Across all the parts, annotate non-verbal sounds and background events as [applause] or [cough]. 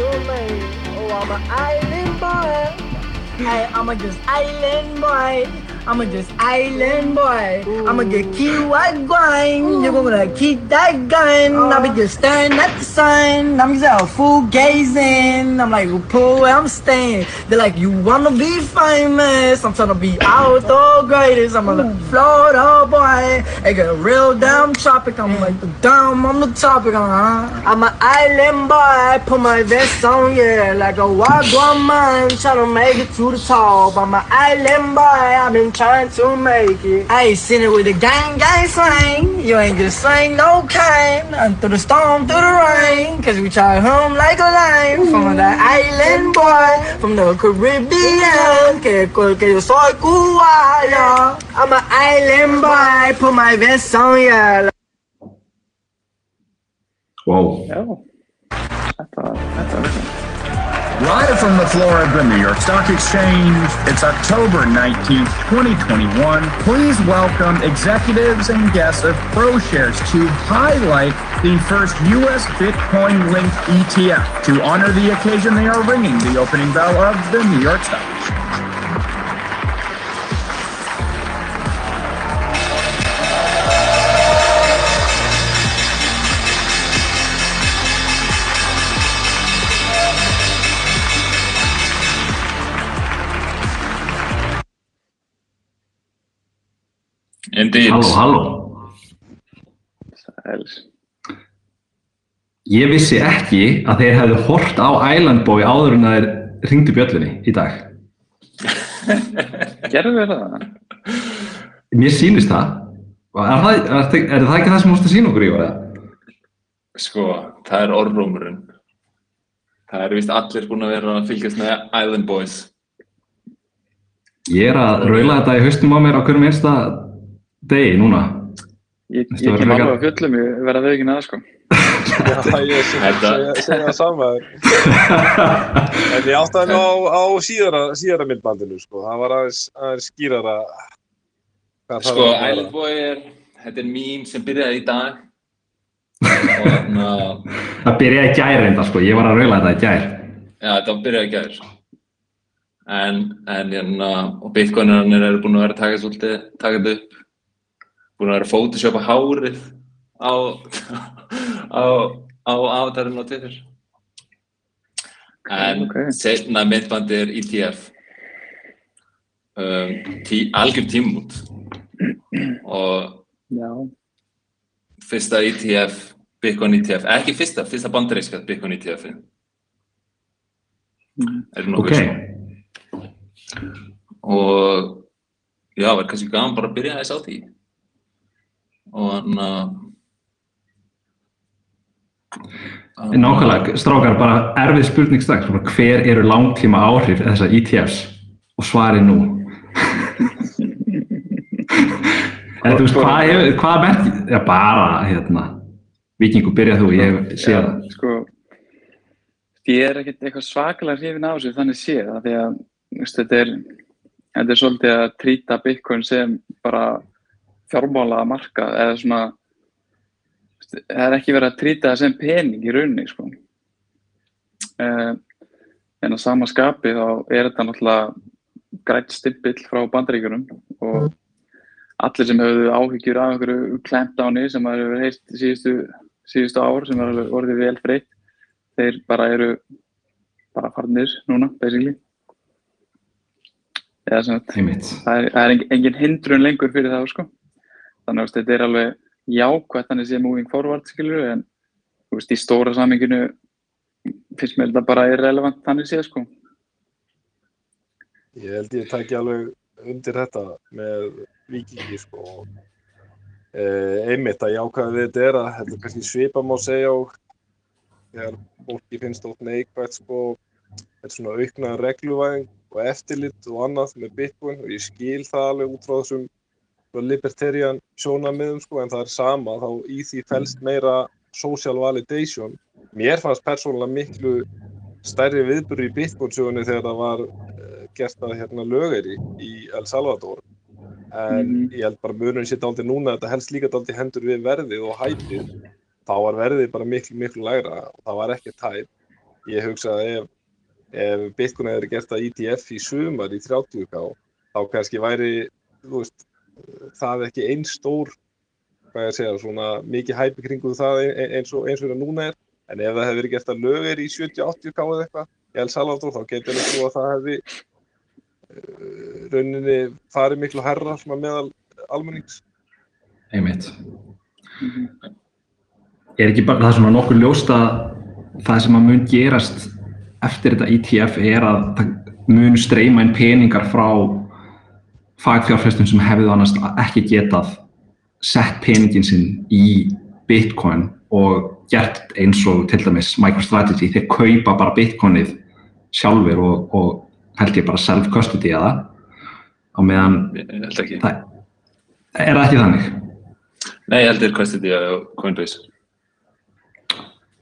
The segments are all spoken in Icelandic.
Oh, I'm an island boy. Hey, I'm a just island boy. I'm a just island boy. I'ma get key white grind. You're gonna keep that gun. I'll be just staring at the I'm just out full gazing. I'm like, pull where I'm staying. They're like, you wanna be famous? I'm trying to be out the greatest. I'm a Florida boy. I got a real damn tropic. I'm like the dumb on the topic. Uh-huh. I'm an island boy. I Put my vest on, yeah, like a wagwan man. Trying to make it to the top. I'm an island boy. I've been trying to make it. I ain't seen it with a gang gang slang. You ain't just slang no kind. And through the storm, through the rain. Cause we try home like a line. From the island boy. From the Caribbean. Que, que yo soy cubano. I'm an island boy. Put my vest on, yeah. Wow. Já, þetta var, þetta var eitthvað. Live from the floor of the New York Stock Exchange, it's October 19th, 2021. Please welcome executives and guests of ProShares to highlight the first U.S. Bitcoin linked ETF. To honor the occasion, they are ringing the opening bell of the New York Stock Exchange. Indeed. Halló, halló. Sæls. Ég vissi ekki að þeir hefðu hort á Island Boy áður en að þeir ringdu bjöllunni í dag. [laughs] Gerðu við það? Mér sýnist það. Er það, er, það- er það ekki það sem þú múst að sína okkur í orða? Sko, það er orðrómurinn. Það er vist allir búin að vera að fylgjast með Island Boys. Ég er að raula þetta í haustum á mér á hverjum einsta degi núna. Ég, ég kem alveg að fjöllum, ég verða þau ekki neða sko. Já, ég segja það sama. En ég áttaði mig á, á síðara, síðara myndbandinu, sko. Það var aðeins, skýrara. það Sko, að vera. Island Boy er, þetta er mím sem byrjaði í dag. Að, Það byrjaði í gær reynda sko, ég var að raula þetta í gær. já, þetta byrjaði í gær. En, en, hérna, og Bitcoinarnir eru búin að vera að taka þetta upp. Búin að vera að photoshopa hárið á, á, á avatarinn á Twitter. En ok. setna myndbandi er ETF. Um, tí, algjör tímút. Og Já, fyrsta ETF, Bitcoin ETF, ekki fyrsta, fyrsta bandaríska Bitcoin ETF-in. Er Ok, nokkuð svo. Og já, verður kannski gaman bara að byrja þess á því. Og hann að... nákvæmlega, strákar, bara erfið spurning strax, hver eru langtíma áhrif þessa ETFs? Og svari nú. [laughs] en þú veist, hvað hefur, hvað merkir, já bara, hérna, vikingu, byrjað þú, ég sé já, það. sko, ég er ekkert eitthvað svakalega hrifin á þessu þannig séð, af því að þú veist, þetta er, þetta er svolítið að trýta Bitcoin sem bara fjármála marka eða svona það er ekki verið að trýta það sem pening í rauninni sko. uh, en á sama skapi þá er þetta náttúrulega grætt stimpill frá bandaríkjunum og allir sem hefur áhyggjur af einhverju clampdowni sem það hefur heilt síðustu, síðustu ár sem er alveg orðið vel breytt þeir bara eru bara farnir núna, basically eða sem Einmitt. það er, það er engin hindrun lengur fyrir það sko. Þannig að þetta er alveg jákvæmt þannig sé moving forward skilur en þú veist, í stóra saminginu finnst mér þetta bara irrelevant þannig sé sko. Ég held ég tæki alveg undir þetta með vikingi sko. Eh, einmitt að jákvæða við þetta er að þetta er kannski svipa má segja og þegar fólki finnst ótt neikvægt sko, þetta er svona aukna regluvæðing og eftirlit og annað með Bitcoin og ég skil það alveg út frá þessum libertarian sjónamiðum sko en það er sama þá í því felst meira social validation. Mér fannst persónulega miklu stærri viðburður í Bitcoin sögunni þegar það var uh, gert að hérna lögari í El Salvador en Mhm. ég held bara munurinn sér dálítið núna þetta helst líka dálítið hendur við verðið og hæpið þá var verðið bara miklu miklu lægra og það var ekki tæp ég hugsa að ef, ef Bitcoin hefur gert að ETF í sumar í 30k þá kannski væri þú veist, það ekki einn stór hvað ég að segja, svona mikið hæpi kringum það ein- ein- eins og eins og það núna er. En ef það hefur verið gert að lögir í 70-80k eða eitthvað í El Salvador þá getur ég trú að það hefði uh, rauninni farið miklu herra meðal almennings. Einmitt. Er ekki bara það er svona nokkur ljóst að það sem að mun gerast eftir þetta ETF er að það mun streyma inn peningar frá fagfjárfestum sem hefðu annars ekki getað sett peningin sinn í Bitcoin og gert eins og til dæmis MicroStrategy. Þeir kaupa bara Bitcoinið sjálfur og, og held ég bara self-custody eða á meðan Ég það er það ekki þannig. Nei, ég held þér Custody á Coinbase.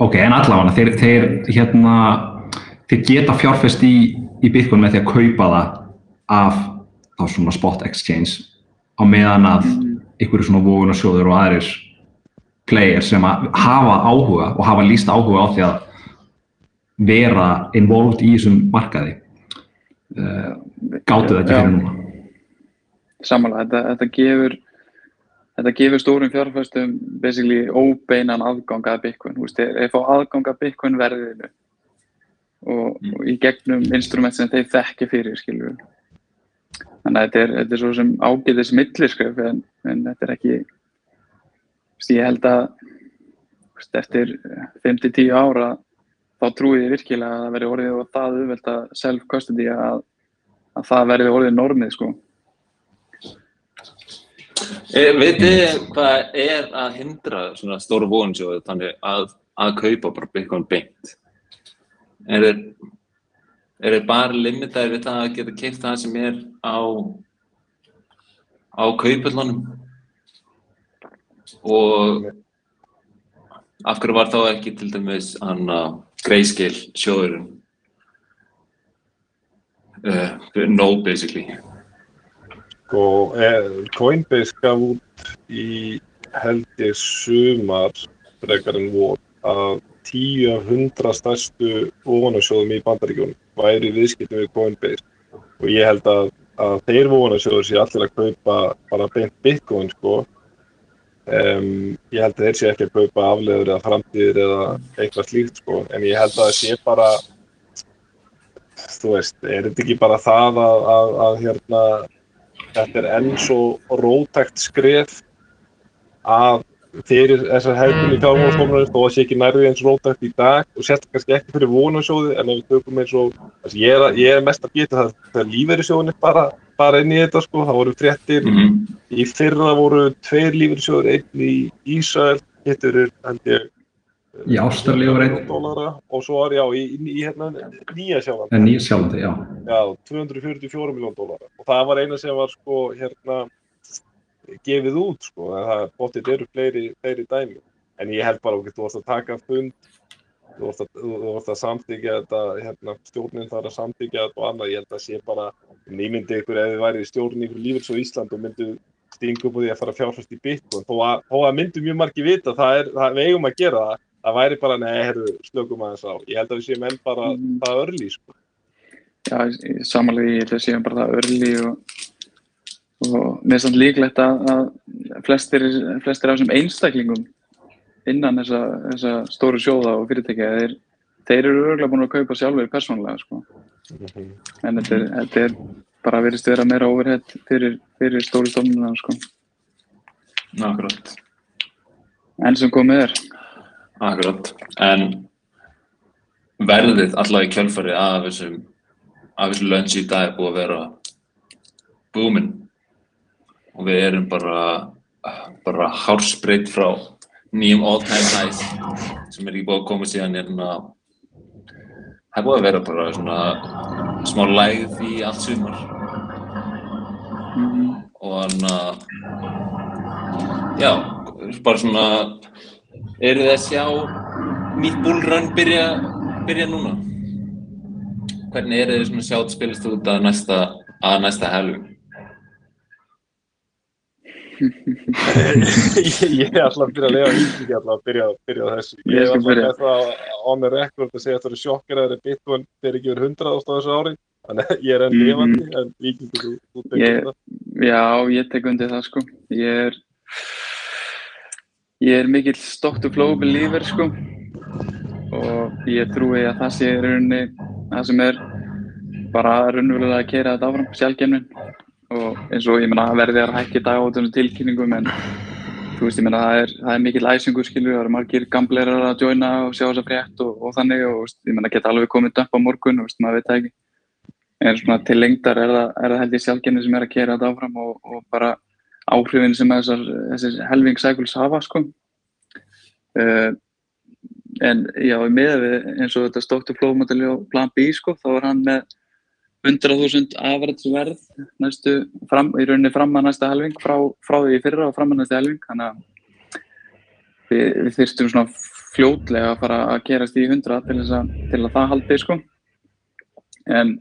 Ok, en allavega, þeir, þeir, hérna, þeir geta fjárfest í, í Bitcoin með því að kaupa það af þá svona spot exchange á meðan að einhverju svona vogunarsjóður og aðrir player sem að hafa áhuga og hafa líst áhuga á því að vera involved í þessum markaði uh, gáttu það ekki Já. fyrir núna? Samanlega, þetta, þetta gefur þetta gefur stórum fjárfæstum basically óbeinan aðgang að Bitcoin, þú veist, þeir, fá aðgang að Bitcoin verðinu og, og í gegnum instrument sem þeir þekki fyrir, skilur við. Þannig að þetta er, þetta er svo sem ágætis milliskref en, en þetta er ekki, ég held að eftir 5-10 ára þá trúi ég virkilega að það veri orðið og það auðvelt að self-custody að, að það verði orðið normið, sko. E, Vitið þið hvað er að hindra svona stóru vogunarsjóðu þannig að, að kaupa bara Bitcoin beint? Er þeir, er þeir bara limitaðir við það að geta keipt það sem er á, á kaupöllunum? Og af hverju var þá ekki til dæmis hann að greiskil sjóðurinn? Uh, no, basically. Sko, eh, Coinbase gaf út í held ég sumar frekar en vor að tíu af hundra stærstu vogunarsjóðum í bandaríkjunum væri viðskiptum við Coinbase. Og ég held að, að þeir vogunarsjóður sé allir að kaupa bara beint Bitcoin sko. Um, ég held að þeir sé ekki að kaupa afleður eða framtíðir eða eitthvað slíkt sko. En ég held að það sé bara þú veist, er þetta ekki bara það að, að, að hérna þetta er enn svo rótækt skref að fyrir þessar hefðbunni fjármálastofnarnir þó að sé ekki nærði eins rótækt í dag og sérstaklega kannski ekki fyrir vonarsjóði en ef við tökum eins og þessi, ég, er, ég er mest að geta það þegar lífeyrissjóðinni bara, bara inn í þetta sko, það voru fréttir Mm í fyrra voru tveir lífeyrissjóður einn í Ísrael, hittur er ég í Ástralíu var einn. Dollara og svo er já í, í, í hérna nýja sjáland en nýja sjálfandi, já. Já, 244 miljón dólara og það var eina sem var sko hérna gefið út sko. En það bóttið eru fleiri, fleiri dæmi. En ég held bara okkur, þú vorst að taka fund þú vorst að, vorst að samþykja þetta hérna, stjórnin þarf að samþykja þetta og annað, ég held að sé bara nýmyndi ykkur ef þið væri í stjórnin ykkur lífils og Ísland og myndu stinga upp á því að fara að fjárfæst í Bitcoin. Þó að, þó að myndu mjög margi vita það er, það, við eigum að gera það. Það væri bara, nei, herru, slökum aðeins á. Ég held að við séum enn bara Mhm. það örlí sko. Já, samanlega ég held að séum bara það örli og, og mér er samt líklegt að, að flestir, flestir af þessum einstaklingum innan þessa, þessa stóru sjóða og fyrirtækja þeir, þeir eru örgulega búin að kaupa sjálfur persónlega sko. Mhm. en þetta er, þetta er bara verið vera meira overhead fyrir, fyrir stóru stofnuna sko. Akkurat. enn sem komið er Akkurat, en verðið allavega í kjölfari af þessum lunch í dag búið að vera búminn og við erum bara bara hárspreitt frá nýjum all time highs sem er ekki búið að koma síðan hérna. Það er búið að vera bara svona smá lægð í allt sumar. Mm og hann að já, bara svona eru þið að sjá nýtt bullrun byrja, byrja núna? Hvernig eru þið svona sjátt spilast út að næsta að næsta helgu [laughs] ég, ég ætla að byrja að lega vikingi ætla að byrja, byrja á þessu. Ég Ég ætla byrja. með það á með rekord að segja að það eru sjokkar að það er bitcoin þegar ekki verið 100 ást á þessu ári. Þannig að ég er enn Mhm. lifandi, en vikingi þú, þú Ég-. Já, ég tek undir það sko. Ég er, ég er mikill stock to flow believer sko. Og ég trúi að það sé rauninni það sem er bara raunverulega að kera þetta áfram, sjálfgemnin. Og eins og ég meina verði að hækki dag á þessum tilkynningum en þú veist ég meina það er, er mikill æsingur skilur, það eru margir gamblerar að joina og sjá þessa frétt og, og þannig og veist, ég meina geta alveg komið upp á morgun og veist, maður veit það ekki. En svona til lengdar er það, er það held ég sjálfgenni sem er að kera þetta áfram og, og bara áhrifin sem þessar, þessir helving cycles hafa sko. Uh, en já, með eins og þetta stóttu flóðmodeli og plan B sko, þá er hann með 100.000 average verð næstu, fram, í rauninni fram að næsta helving, frá, frá því fyrra og fram að næsta helving, þannig að við, við þyrstum svona fljótlega að fara að gerast í 100 til, að, til að það haldi sko. En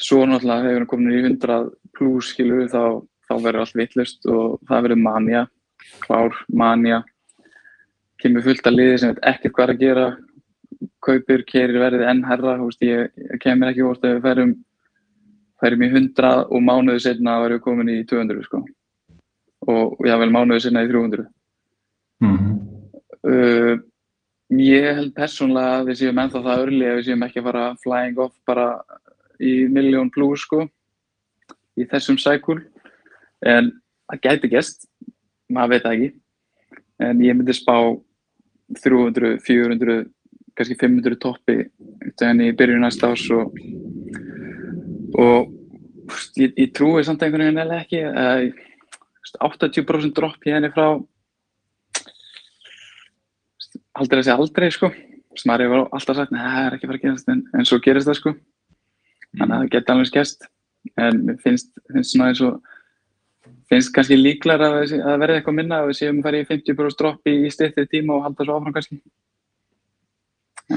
svo náttúrulega þegar við komin í 100 pluss skilu þá, þá verður allt vittlust og það verður manja, klár manja, kemur fullt að liði sem veit ekkert hvað að gera, kaupir, kerir verðið enn herra, þú veist, ég, kemur ekki óvart að við ferum, ferum í 100 og mánuðu setna verðum við komin í 200 sko og jável mánuðu setna í 300. Mhm. Uh, ég held persónlega að við séum ennþá það örli að við séum ekki að fara flying off bara í miljón plus sko í þessum cycle en það gæti gest maður veit það ekki en ég myndi spá 300, 400 kannski 500 toppi en í byrjun næsta ás og, og ég, ég trúi samt einhvern veginn eða ekki að 80% dropp í henni frá aldrei að segja aldrei sko. Sem maður hefur alltaf sagt, neða, það er ekki að fara að gerast en, en svo gerist það sko. Þannig að það geti alveg skest en finnst, finnst svona eins og finnst kannski líklar að, að verði eitthvað minna að við séum að fara í 50% dropp í, í styttri tíma og halda svo áfram kannski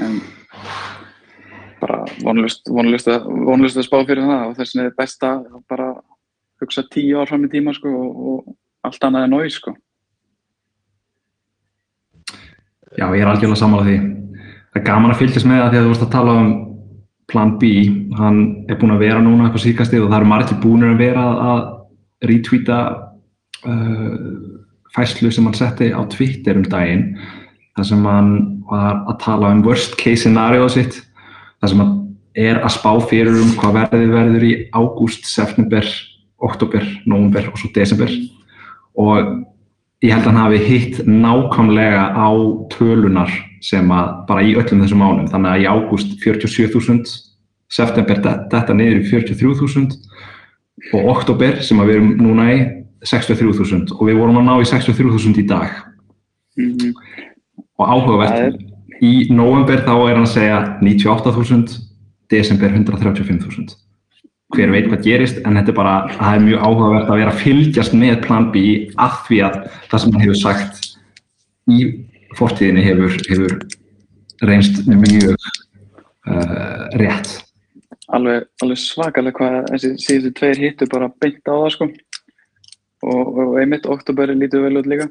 en bara vonlust, vonlust, að, vonlust að spá fyrir það og þess vegna er best að bara hugsa tíu ár fram í tíma sko og, og allt annað er nóg sko Já, ég er algjörlega sammála því. Það er gaman að fylgjast með það því að þú vorst að tala um plan B. Hann er búinn að vera núna upp á síkastið og það eru margir búinir að vera að retweeta uh, fæslu sem hann setti á Twitter um daginn þar sem hann var að tala um worst case scenario sitt þar sem hann er að spá fyrir um hvað verðið verður í ágúst, september, oktober, november og svo desember. Og ég held að hann hafi hitt nákvæmlega á tölunar sem að bara í öllum þessum mánum þannig að í ágúst 47.000 september þetta niður í 43.000 og oktober sem að við erum núna í 63.000 og við vorum að ná í 63.000 í dag. Mm og áhugavert í november þá er hann að segja 98.000 desember 135.000 hver veit hvað gerist en þetta er bara, það er mjög áhugavert að vera að fylgjast með plan B að því að það sem hann hefur sagt í fortíðinni hefur, hefur reynst mjög uh, rétt. Alveg, alveg svakalega hvað þessi síðustu tveir hittu bara beint á það sko. Og, og einmitt oktoberi lítur vel út líka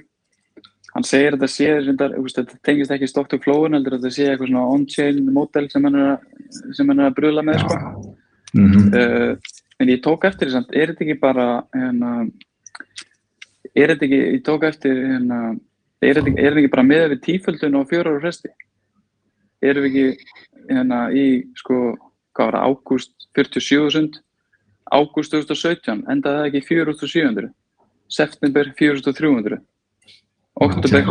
hann segir að þetta sé reyndar, þetta tengist ekki stock to flow-un heldur að þetta sé eitthvað svona on-chain model sem hann er að, að brula með sko. Mm -hmm. uh, en ég tók eftir þess að er þetta ekki bara hérna, er þetta ekki, ég tók eftir hérna, er þetta ekki, bara með við tíföldun og fjórar og resti erum við ekki hérna í sko, hvað var það, ágúst 47.000 ágúst 2017 endaði það ekki í 4.700 september 4.300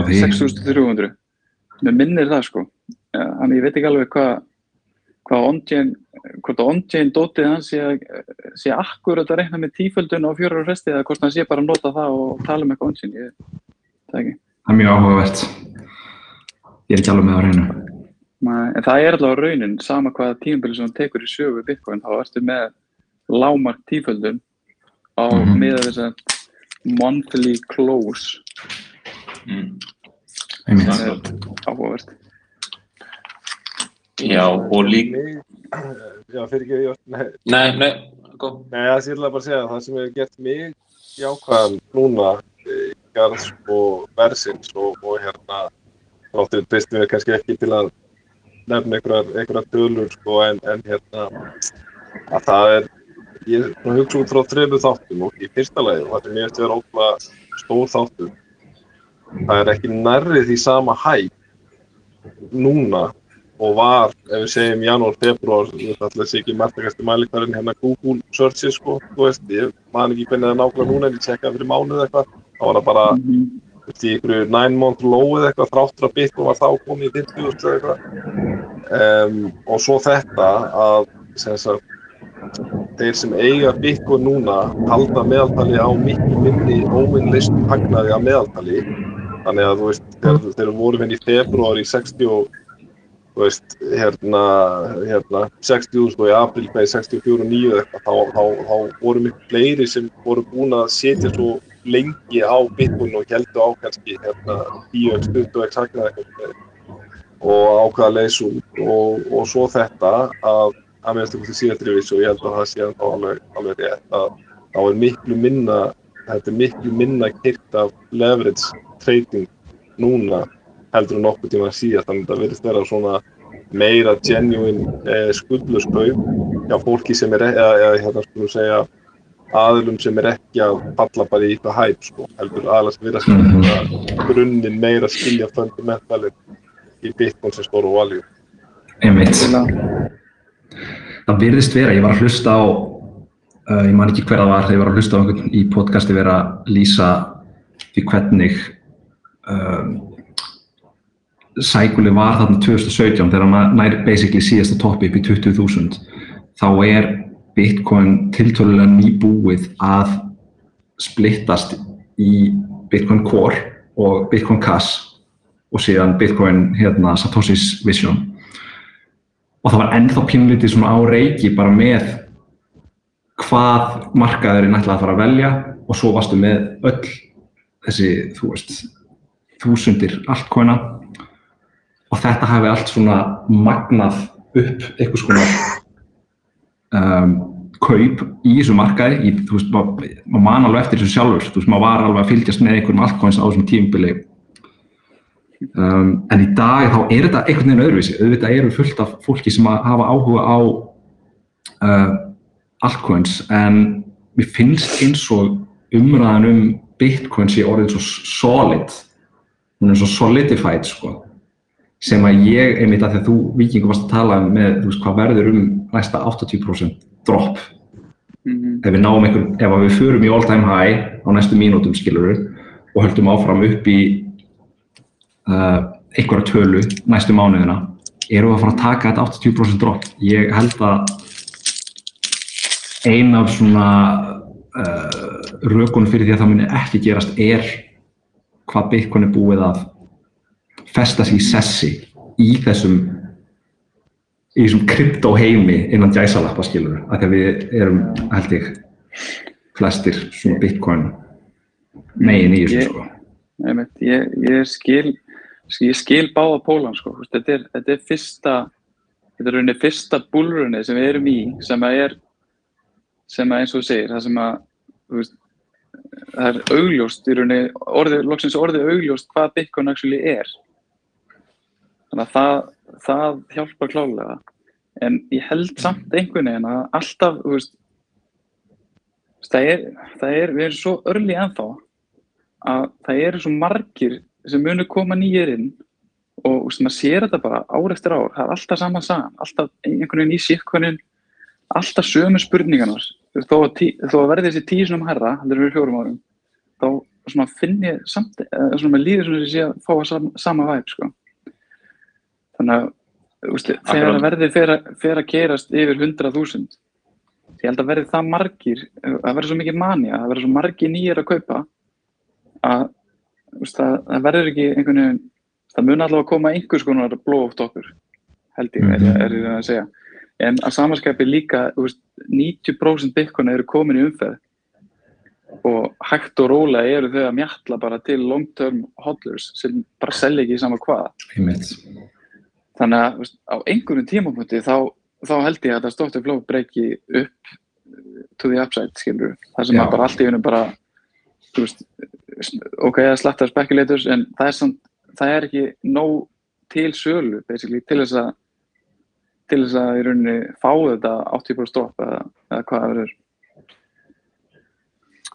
því. 6.300 mér minnir það sko. Þannig ég veit ekki alveg hvað hvað on-chain hvort að on-chain dótið hans sé, sé akkurat að reikna með tíföldun og fjórar resti eða hvort hann sé bara að nota það og tala um eitthvað on-chain ég það ekki. Það er mjög áhugavert. Ég er ekki alveg með á reynu en það er allavega raunin, sama hvaða tímabili sem þú tekur í sögu Bitcoin, þá ertu með lámark tíföldun á mm Mhm. með þess að monthly close Mm. Það er áhugavert. Já, og líka, Mig- Já, fyrir ekki, já, nei, nei, nei, góð. nei, það sé ég ætla bara að segja, það sem hefur gert mig jákvæðan núna breytingar sko versins og, og hérna þáttur tristum við kannski ekki til að nefna einhverjar, einhverjar tölur sko en, en hérna að það er ég að hugsa út frá þrejum þáttum og í fyrsta lagi og þetta er mjög eftir að vera ótrúlega stór þáttur það er ekki nærrið því sama hæg núna og var, ef við segjum janúar, februar, þetta að sé ekki mertakasti mælikvarinn hérna Google searches sko, þú veist, ég man ekki hvernig það er nákvæmlega núna en ég tjekkaði fyrir mánuð eitthvað, þá var það bara þú veist, í einhverju nine month low eða eitthvað þráttur að Bitcoin var þá komið í 50.000 eða eitthvað. Um, og svo þetta að sem sagt, þeir sem eiga Bitcoin núna halda meðaltali á miklu minni óvinnlistum hagnaði að meðaltali þannig að þú veist, þegar þeir voru henni í februar í 60 og þú veist, hérna, hérna 60.000 og í april með 64 og 9 eitthvað, þá, þá, þá voru miklu fleiri sem voru búin að setja svo lengi á Bitcoin og heldu á kannski hérna 10 stutt og exakt eitthvað og ákvaða að leysa út og, og svo þetta að að minnst eitthvað síðatrifis og ég held að það sé alveg, alveg rétt að þá er miklu minna þetta er miklu minna kyrt af leverage trading núna heldur en nokkuð tíma síðast þannig að það verðist vera svona meira genuine eh, skuldlös kaup hjá fólki sem er eða, eða hérna skulum segja aðlum sem er ekki að falla bara í eitthvað hæp sko, heldur aðeins vera sem mm -hmm. grunninn meira skilja fundamentalin í Bitcoin sem stóru valjú. Einmitt. Það virðist vera, ég var að hlusta á, uh, ég man ekki hver það var, þegar ég var að hlusta á einhvern í podcasti vera að lýsa því hvernig um, sækuli var þarna 2017 þegar hann næri basically síðasta toppi upp í 20.000 þá er Bitcoin tiltölulega nýbúið að splittast í Bitcoin Core og Bitcoin Cash og síðan Bitcoin hérna, Satoshi's Vision. Og það var ennþá pínlítið svona á reiki bara með hvað markaðurinn ætlaði að fara að velja og svo varstu með öll þessi, þú veist, þúsundir altcoina og þetta hafi allt svona magnað upp einhvers konar um, kaup í þessu markaði, í, þú veist, maður ma man alveg eftir þessu sjálfur, þú veist, maður var alveg að fylgjast með einhverjum altcoins á þessum tímbili um, en í dag þá er þetta einhvern veginn öðruvísi, auðvitað eru fullt af fólki sem hafa áhuga á uh, altcoins en mér finnst eins og umræðan um Bitcoin sé orðið svo solid, hún er svo solidified sko sem að ég, einmitt að því að þú vikingu varst að tala með, þú veist, hvað verður um næsta 80% drop mm -hmm. ef við náum einhver, ef við förum í all time high á næstu mínútum, skilur og höldum áfram upp í uh, einhverja tölu næstu mánuðina, erum við að fara að taka þetta 80% drop? Ég held að ein af svona uh, rökunum fyrir því að það muni ekki gerast er hvað Bitcoin er búið að festa sig í sessi í þessum í þessum kryptoheimi innan gæsalappa skilur af því að við erum held ég flestir svona bitcoin megin í þessu sko. ég, ég, ég skil ég skil báða pólan sko. Þetta er, þetta er fyrsta þetta er rauninni fyrsta búlrunni sem við erum í sem að er sem að eins og segir það sem að veist, það er augljóst í rauninni orðið, loksins orðið augljóst hvað bitcoin actually er. Þannig að það, það hjálpar klálega en ég held samt einhvern veginn að alltaf veist, það, er, það er við erum svo örli ennþá að það eru svo margir sem munir koma nýjir inn og veist, maður sér þetta bara ár eftir ár. Það er alltaf saman saman, alltaf einhvern veginn í síkkonin alltaf sömu spurningarnar. Þó að, tí, þó að verði þessi svona herra, þetta er fyrir fjórum árum þá finn ég samt, svona með líður sem ég sé að fá að sama, sama væp sko. Þannig að úst, þegar verðið fer, fer að gerast yfir 100.000 ég held að verði það margir að verði svo mikið manja, að verði svo margir nýjir að kaupa að það, það verður ekki einhvern veginn það mun allavega að koma einhvers konar blóft okkur held ég, mm -hmm. er, er ég að segja en að samanskapi líka úst, 90% bitcoin eru komin í umferð. Og hægt og róla eru þau að mjalla bara til long term hodlers sem bara selja ekki í sama hvað þannig að veist, á einhverjum tímapunkti þá, þá held ég að það stóttu flóð breyki upp to the upside, skilur það sem bara allt í húnum bara veist, ok, það slattar spekulators en það er, samt, það er ekki nóg til sölu til þess að til þess að í rauninni fá þetta 80% stopp eða, eða hvað það verður.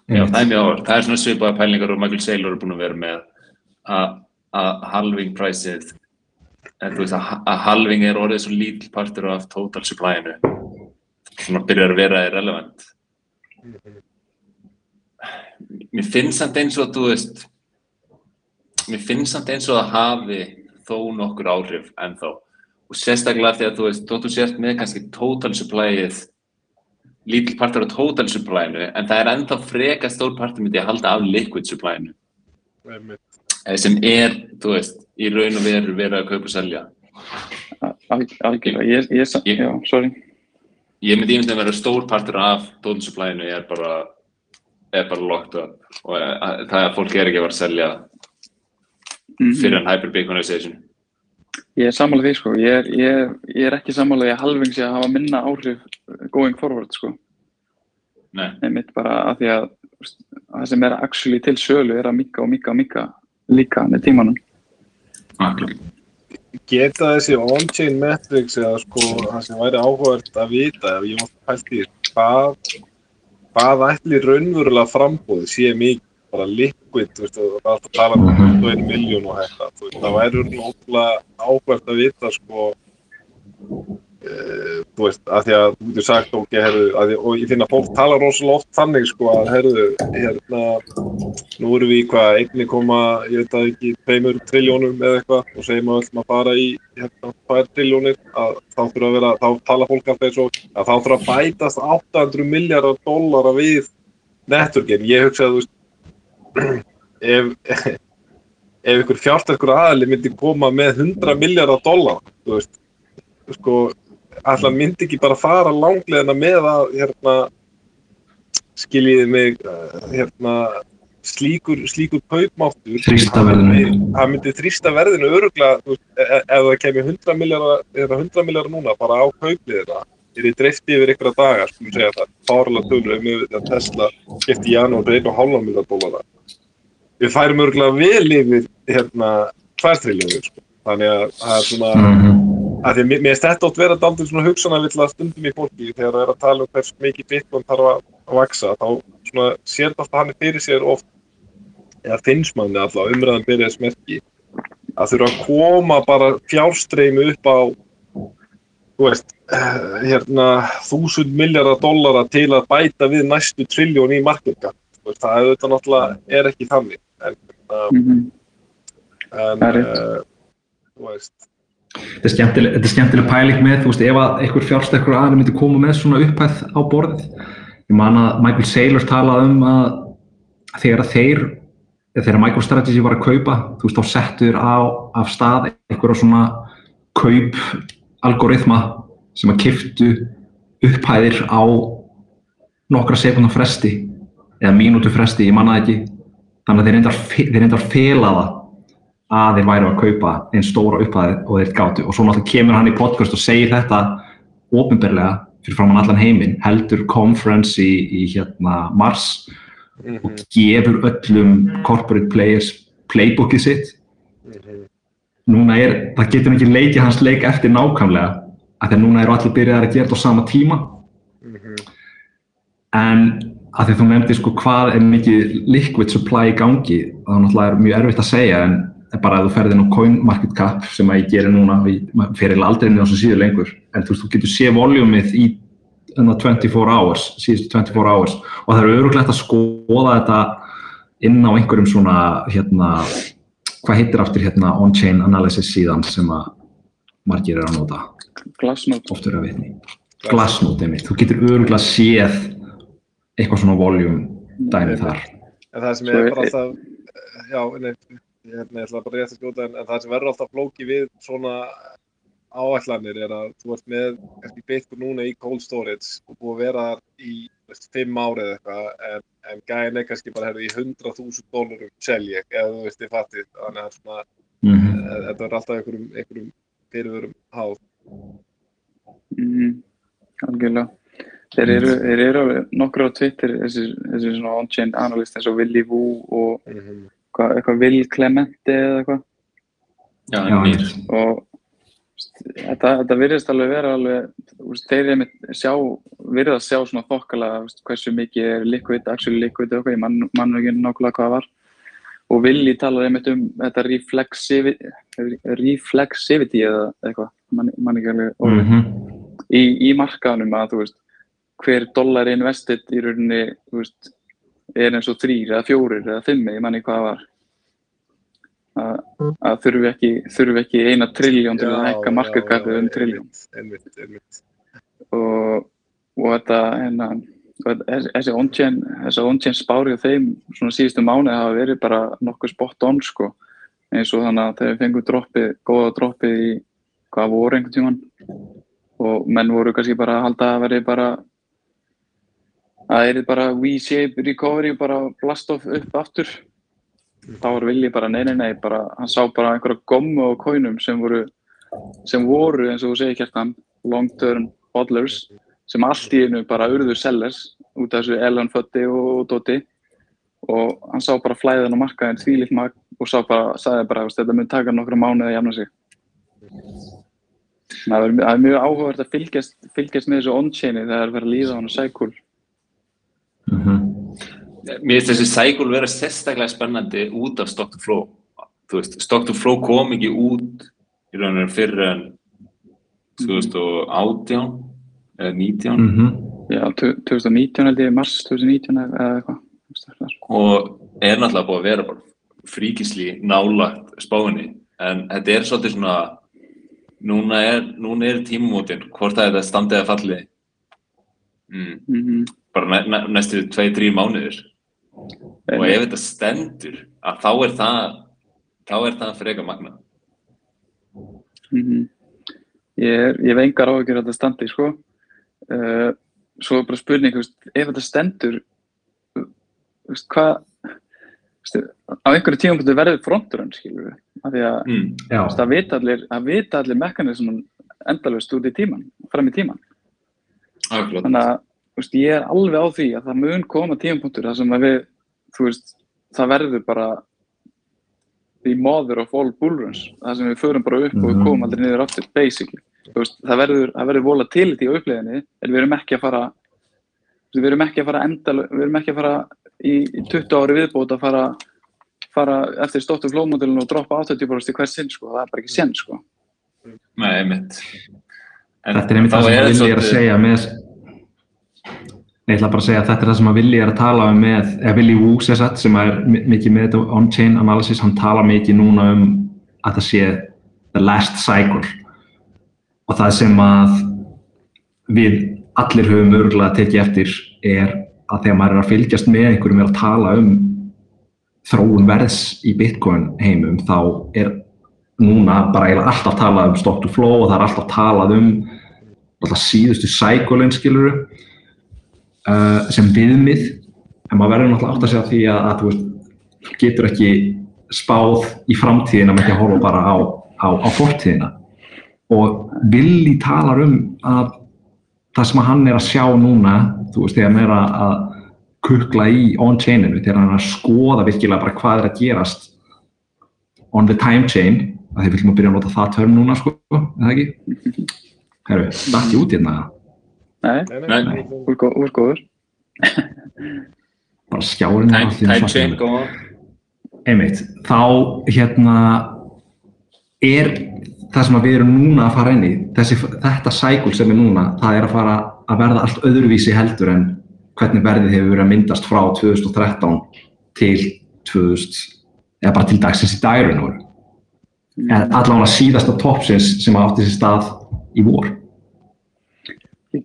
Já, það er mjög áhverð. Það er svona svipaða pælingar og Michael Saylor er búin að vera með að að halving priceið en þú veist að, halving er orðið svo lítill partur af total supplyinu. Svona byrjar að vera irrelevant. Mér finnst samt eins og að þú veist mér finnst samt eins og að hafi þó nokkur áhrif ennþá og sérstaklega því að þú veist þótt þú sért með kannski total supplyið lítill partur af total supplyinu en það er ennþá freka stór partur myndi að halda af liquid supplyinu eh, sem er, þú veist, í raun og veru verið að kaupa og selja. Al- algjörlega, ég, ég, Ég- já, sorry Ég myndi ímyndið að vera stór partur af total supplyinu er bara er bara locked up og eh, að- það er að fólk er ekki að vera að selja Mhm. fyrir en hyper-bitcoinization. Ég er sammála því sko, ég er, ég, ég er ekki sammála því að halving sé að hafa minna áhrif going forward sko, Nei, einmitt bara að því að það sem er actually til sölu er að mika og mika og mika líka með tímanum. akkurat. Geta þessi on-chain metrics eða sko það sem væri áhugavert að vita ef ég mátti pælt í hvað hvað ætli raunverulega frambóð sé mikið bara liquid, þú veist, það er alltaf að tala um Mhm. 21 miljón og þetta, þú veist, það væri ótrúlega áhugavert að vita sko Uh, þú veist, að því að þú getur sagt ok, herru, að því, og ég finn að fólk tala rosalega oft þannig, sko, að herru hérna, nú erum við í hvað 1, ég veit að ekki 2 triljónum eða eitthvað og segjum að við ætlum að fara í hérna 2 triljónir að þá þurfa að vera, þá tala fólk alltaf eins og að þá þurfa að bætast 800 miljardar dollara við networkin, ég hugsa að þú veist ef ef ykkur fjársterkur aðali myndi koma með 100 miljardar dollara, þú veist sko, alltaf myndi ekki bara fara langleðina með að hérna, skiljiði mig uh, hérna, slíkur, slíkur kaupmáttur Þrýsta verðinu. það myndi þrýsta verðinu öruglega þú veist, e- e- ef það kemur 100 miljardar eða 100 miljardar núna bara á kaupliðina er þið dreift yfir ykkur daga skulum segja það, fárlega tölur um yfir Tesla í janúar 1,5 miljardar dólara við færum öruglega vel yfir hérna 2 triljónir sko. þannig að það er svona Mhm. að því að mér þetta átt vera daldið svona hugsanavill stundum í fólki þegar það er að tala um hvers mikið bitcoin þarf að að vaksa þá svona sér þetta alltaf hann fyrir sér oft eða finnst manni alltaf umræðan byrjaði smerki að þurfa að koma bara fjárstreymi upp á þú veist eh, hérna þúsund miljardar dollara til að bæta við næstu trilljón í Þú veist, það er auðvitað náttúrulega er ekki þannig en, uh, Mm en er rétt. uh, þú veist Þetta er skemmtileg, þetta er skemmtileg pæling með, þú veist, ef að einhver fjársterkur aðri myndi koma með svona upphæð á borðið. Ég man að Michael Saylor talaði um að þegar að þeir, eða þegar MicroStrategy var að kaupa, þú veist, þá settur á af stað einhverja svona kaup algoritma sem að kiftu upphæðir á nokkra sekundar fresti eða mínútu fresti, ég manna ekki. Þannig að þeir reyndar, þeir reyndar fela það að þeir væru að kaupa einn stóra upphæði og þeir gátu. Og svo náttúrulega kemur hann í podcast og segir þetta ofinberlega fyrir framann allan heiminn, heldur conference í, í hérna Mars og gefur öllum corporate players playbookið sitt. Núna er, það getur ekki leikið hans leik eftir nákvæmlega að núna eru allir byrjaðar að gera þetta á sama tíma. En að því að þú nefndir sko hvað er mikið liquid supply í gangi þá náttúrulega er mjög erfitt að segja en bara að þú ferðir inn á CoinMarketCap sem að ég gerir núna, ég fer eiginlega aldrei inn á þessu síðu lengur, en þú veist, þú getur sé voljumið í enna 24 hours, síðustu 24 hours og það er auðvitað að skoða þetta inn á einhverjum svona hérna, hvað heitir aftur hérna on-chain analysis síðan sem að margir eru að nota, Glassnode. eru að Glassnode, þú getur auðvitað séð eitthvað svona voljum dæmi þar. En það sem er bara alltaf, já, nei, hérna, ég ætla bara rétt að skjóta, en, en það sem verður alltaf flóki við svona áætlanir er að þú ert með kannski Bitcoin núna í cold storage og búið að vera í veist, fimm ári eða eitthvað, en, en gæðin er kannski bara herrðu í 100.000 dólarum selji, eða þú veist, þið fattið, þannig að svona, mm eh, þetta er alltaf einhverjum, einhverjum fyrirvörum háð. Mm, algjörlega. Þeir eru, þeir eru alveg nokkur á Twitter, þessi, þessi svona on-chain analyst eins og Willy Woo og Mhm. hvað, eitthvað Will Clemente eða eitthvað. Já, Já, nýr. Og þetta, þetta virðist alveg vera alveg, þeir eru sjá, virðast sjá svona veist, hversu mikið er liquid, actually liquid og eitthvað, ég man, man nú ekki nákvæmlega hvað það var. Og Willy talar einmitt um þetta reflexivity, reflexivity eða eitthvað, man, man ekki alveg orðið Mhm. í, í markaðanum að þú veist hver dollar invested í rauninni veist, er eins og þrýr eða fjórir eða fimmi, ég manni hvað var. Að, þurfi ekki ekki eina trilljón til að hækka já, um trilljón. og, og þetta hérna þessi- on-chain þessi on-chain spári á þeim svona síðustu mánuði hafa verið bara nokkuð spot on sko. Eins og þannig að þegar við fengum droppið, góða droppið í hvað voru einhvern tímann. Og menn voru kannski bara að halda að veri bara það er bara V-shape recovery bara blast off upp aftur. Þá var Willi bara nei nei nei bara, hann sá bara einhverja gommu á kóinum sem voru sem voru eins og þú segir kjartan long term hodlers sem allt í einu bara urðu sellers út af þessu Elon Fötti og Doti og hann sá bara flæðan á markaðin þvílitt magn og sá bara, sagði bara, þetta mun taka nokkra mánuði að jafna sig. Það er, mjög áhugavert að fylgjast, fylgjast með þessu on-chaini þegar það er að líða á hann og cycle Mhm. Mér finnst þessi cycle vera sérstaklega spennandi út af Stock to Flow. Þú veist, Stock to Flow kom ekki út í raun og veru fyrir en 2018 eða 19 Mhm. já, 2019 held ég, mars 2019 eða eða eitthvað það er- og er náttúrulega búið að vera bara fríkisli nálagt spáinni en þetta er svolítið svona núna er, núna er tímumótin hvort að þetta standið að falli mm, Mhm. Bara næ, næ, næstu 2-3 mánuðir og ef þetta stendur að þá er það þá er það freka magna Mhm. Ég, er, ég hef engar áhyggjur að þetta standi, sko. Uh, svo er bara spurning, veist, ef þetta stendur, veist, hvað, á einhverju tímapunktu verður fronturinn, skilur við, af því að mm. Það vita allir, allir mekanismun endalust út í tíman, fram í tíman. Akkurat. Þannig að, veist, ég er alveg á því að það mun koma tímapunktur þar sem að við, þú veist, það verður bara the mother of all bullruns, það sem við förum bara upp og við Mhm. komum aldrei niður aftur, basically. Þú veist, það verður, það verður volatility á uppleiðinni, en við erum ekki að fara, við erum ekki að fara endal, við erum ekki að fara í, í 20 ári viðbót að fara, fara eftir stóttum flómodulinu og droppa 80% í hvers sinn, sko, það er bara ekki senn, sko. Nei, einmitt. En þetta er einmitt það sem er Willi er að segja með Ég ætla bara að segja að þetta er það sem að Willi er að tala um með, eða Willi Wu sér satt sem er mi- mikið með þetta on-chain analysis, hann tala mikið núna um að það sé the last cycle. Og það sem að við allir höfum örgulega tekið eftir er að þegar maður er að fylgjast með einhverjum er að tala um þróun verðs í Bitcoin heimum þá er núna bara eiginlega alltaf talað um stock to flow og það er alltaf talað um alltaf síðustu cycle-in skiluru uh, sem viðmið en maður verður náttúrulega átt að segja því að, að þú veist, getur ekki spáð í framtíðina með því að horfa bara á, á, á fortíðina og Willi talar um að það sem hann er að sjá núna þú veist, þegar hann er að, kukla í on-chaininu, þegar hann er að skoða virkilega bara hvað er að gerast on the time chain að því viljum að byrja að nota það törn núna sko, er það ekki? Herru, dætt ég út hérna Nei, Nei, Nei. nei, úr gó- úr góður. bara skjárin góða. einmitt, þá hérna er það sem að við erum núna að fara inn í þessi, þetta cycle sem er núna það er að fara að verða allt öðruvísi heldur en hvernig verðið hefur verið að myndast frá 2013 til 2000 eða bara til dagsins í dærun voru en allavega síðasta topsins sem átti sér stað í vor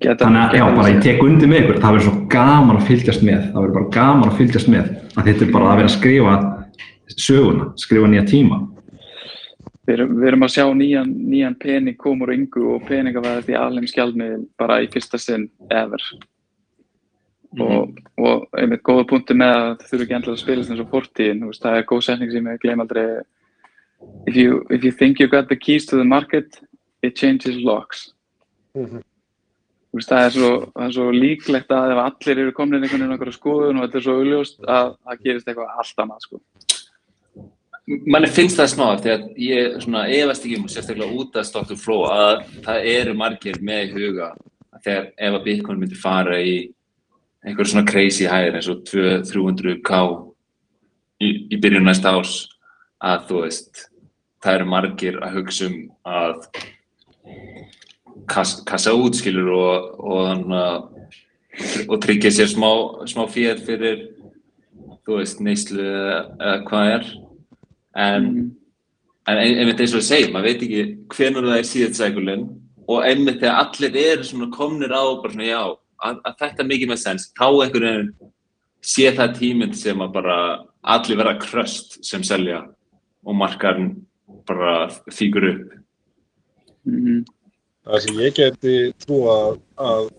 þannig að já, bara ég tek undir með ykkur það verður svo gaman að fylgjast með það verður bara gaman að fylgjast með að þetta er bara að vera að skrifa söguna, skrifa nýja tíma Við erum, við erum að sjá nýjan, nýjan pening komur yngu og peningavæðið í alheim skjaldmiðil bara í fyrsta sinn ever. Og, og einmitt góða punkti með að það þurfi ekki endilega að spilast eins og fortíðin, það er góð setning sem ég gleym aldrei. If you, if you think you got the keys to the market, it changes locks. Mhm. þú veist, það er svo, það er svo líklegt að ef allir eru komin inn einhvern veginn einhverja skoðun og þetta er svo augljóst að það gerist eitthvað allt annað sko. manni finnst það smá því að ég svona efast ekki um sérstaklega út af Stockton Flow að það eru margir með í huga þegar ef að Bitcoin myndi fara í einhver svona crazy hæðir eins og 200-300k í, í byrjun næsta árs að þú veist það eru margir að hugsa um að kassa, kassa út skilur og, og, og, og tryggja sér smá, smá fér fyrir þú veist neyslu eða, hvað er. En, en ein- einmitt eins og ég segi, maður veit ekki hvenær það er síðan sækulinn og einmitt þegar allir eru svona komnir á bara svona já, að, að þetta er mikið með sens þá einhvern veginn sé það tíminn sem að bara allir verða kröst sem selja og markarn bara fíkur upp. Mm, Það sem ég geti trú að,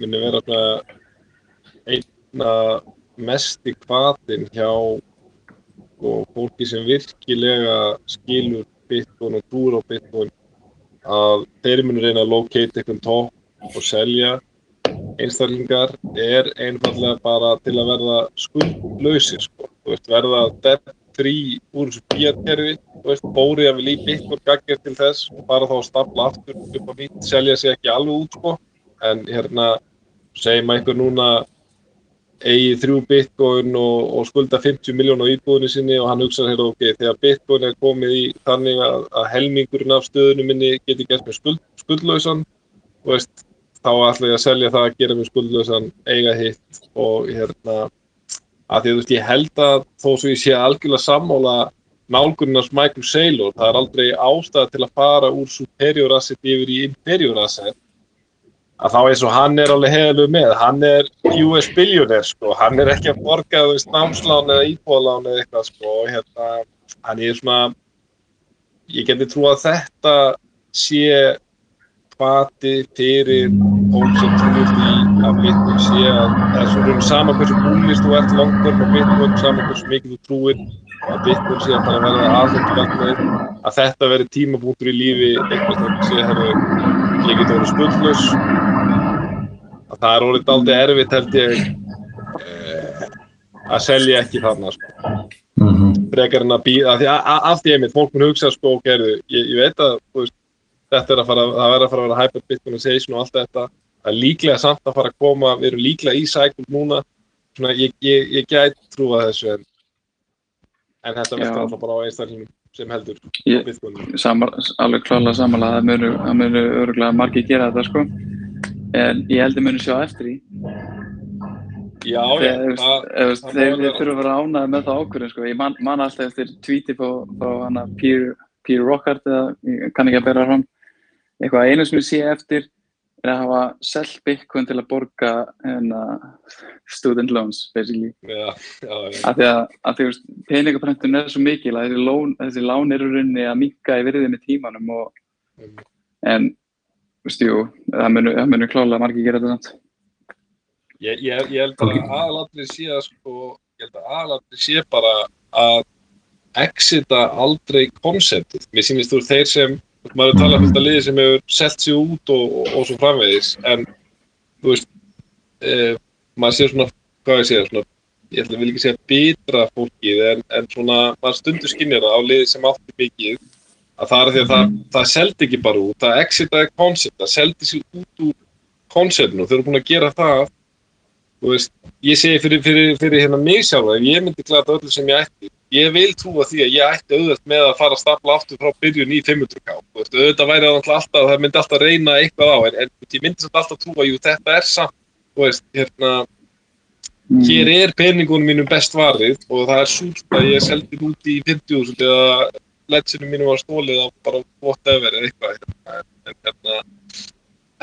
muni vera einna mesti hvatin hjá og fólki sem virkilega skilur Bitcoin og trúur á Bitcoin að þeir munu reyna að locate einhvern topp og selja einstaklingar er einfallega bara til að verða skuldlausir sko. Þú veist, verða debt free úr þessu veist, bórið að við líf Bitcoin gaggar til þess og bara þá að stapla aftur upp á nýtt, selja sig ekki alveg út sko. en hérna segjum að einhver núna eigi þrjú Bitcoin og, og skulda 50 miljón á íbúðinu sinni og hann hugsa hérna ok, þegar Bitcoin er komið í þannig að, að helmingurinn af stöðunum minni geti gert með skuld, skuldlausan veist, þá ætla ég að selja það að gera með skuldlausan eiga hitt og hérna að því að þú veist, ég held að þó svo ég sé algjörlega sammála nálgunnars Michael Saylor, það er aldrei ástæða til að fara úr superior asset yfir í inferior asset. Að þá eins og hann er alveg heiðalegu með, hann er US billionaire sko, hann er ekki að borga þú veist námslán eða íbúðalán eða eitthvað sko, hérna, hann er svona ég geti trú að þetta sé hvati fyrir fólk sem trúir því að Bitcoin sé að það er svona sama hversu búlist þú ert langur með Bitcoin, sama hversu mikið þú trúir að Bitcoin sé að bara verða aðhengið að þetta veri tímabúntur í lífi einhvers veginn sé að ég get orðið skuldlaus. Að það er orðið aldrei erfitt held ég eh, að selja ekki þarna sko. frekar en að býða af því að af því einmitt, fólk mun hugsa sko, ok, heyrðu, ég, ég veit að veist, þetta er að fara, það verður að fara að vera hyper bitcoinization og allt þetta er líklega samt að fara að koma, við erum líklega í cycle núna, svona ég, ég, ég gæti trúa þessu en, en þetta Já. veldur alltaf bara á einstaklingum sem heldur Ég- bitcoin samar, alveg klálega samanlega það munu, munu örgulega margir gera þetta sko. En ég held að munu sjá eftir því. Já, já, þeir þurfa að vera ánæði með það ákvörðin sko. ég man, man alltaf eftir tweeti frá, frá hana Peter Rockhart eða ég kann ekki að bera fram eitthvað einu sem ég sé eftir er að hafa selt Bitcoin til að borga hérna, student loans basically já, já, já. af því að, að peningaprentun er svo mikil að þessi lán, þessi lán eru rauninni að minka í virði með tímanum og, Mhm. en jú, það munu, það munu klálega margir gera þetta samt. Ég, ég, ég held að aðalatri sé að sko, ég held að aðalatri sé bara að exita aldrei konceptið. Mér sýnist þú þeir sem, maður er talað fullt af liði sem hefur selt sig út og, og, og svo framvegis, en þú veist, e, maður sé svona, hvað ég segja, svona, ég ætla vil ekki segja bitra fólkið, en, en svona, maður stundur skinnir það á liði sem átti mikið, að það er því að það, það seldi ekki bara út, það exitaði koncept, það seldi sig út úr konceptinu og þau eru búin að gera það. Þú veist, ég segi fyrir, fyrir, fyrir hérna mig sjálf, ef ég myndi glata öllu sem ég ætti, ég vil trúa því að ég ætti auðvelt með að fara að stapla aftur frá byrjun í 500k, þú veist, auðvitað væri það alltaf, það myndi alltaf reyna eitthvað á, en, en ég myndi alltaf trúa, jú, þetta er samt, þú veist, hérna, hér er peningunum mínum best varið og það er súrt að ég seldi út í 50.000 eða ledginu mínum var stólið á bara whatever eða eitthvað, hérna, en hérna,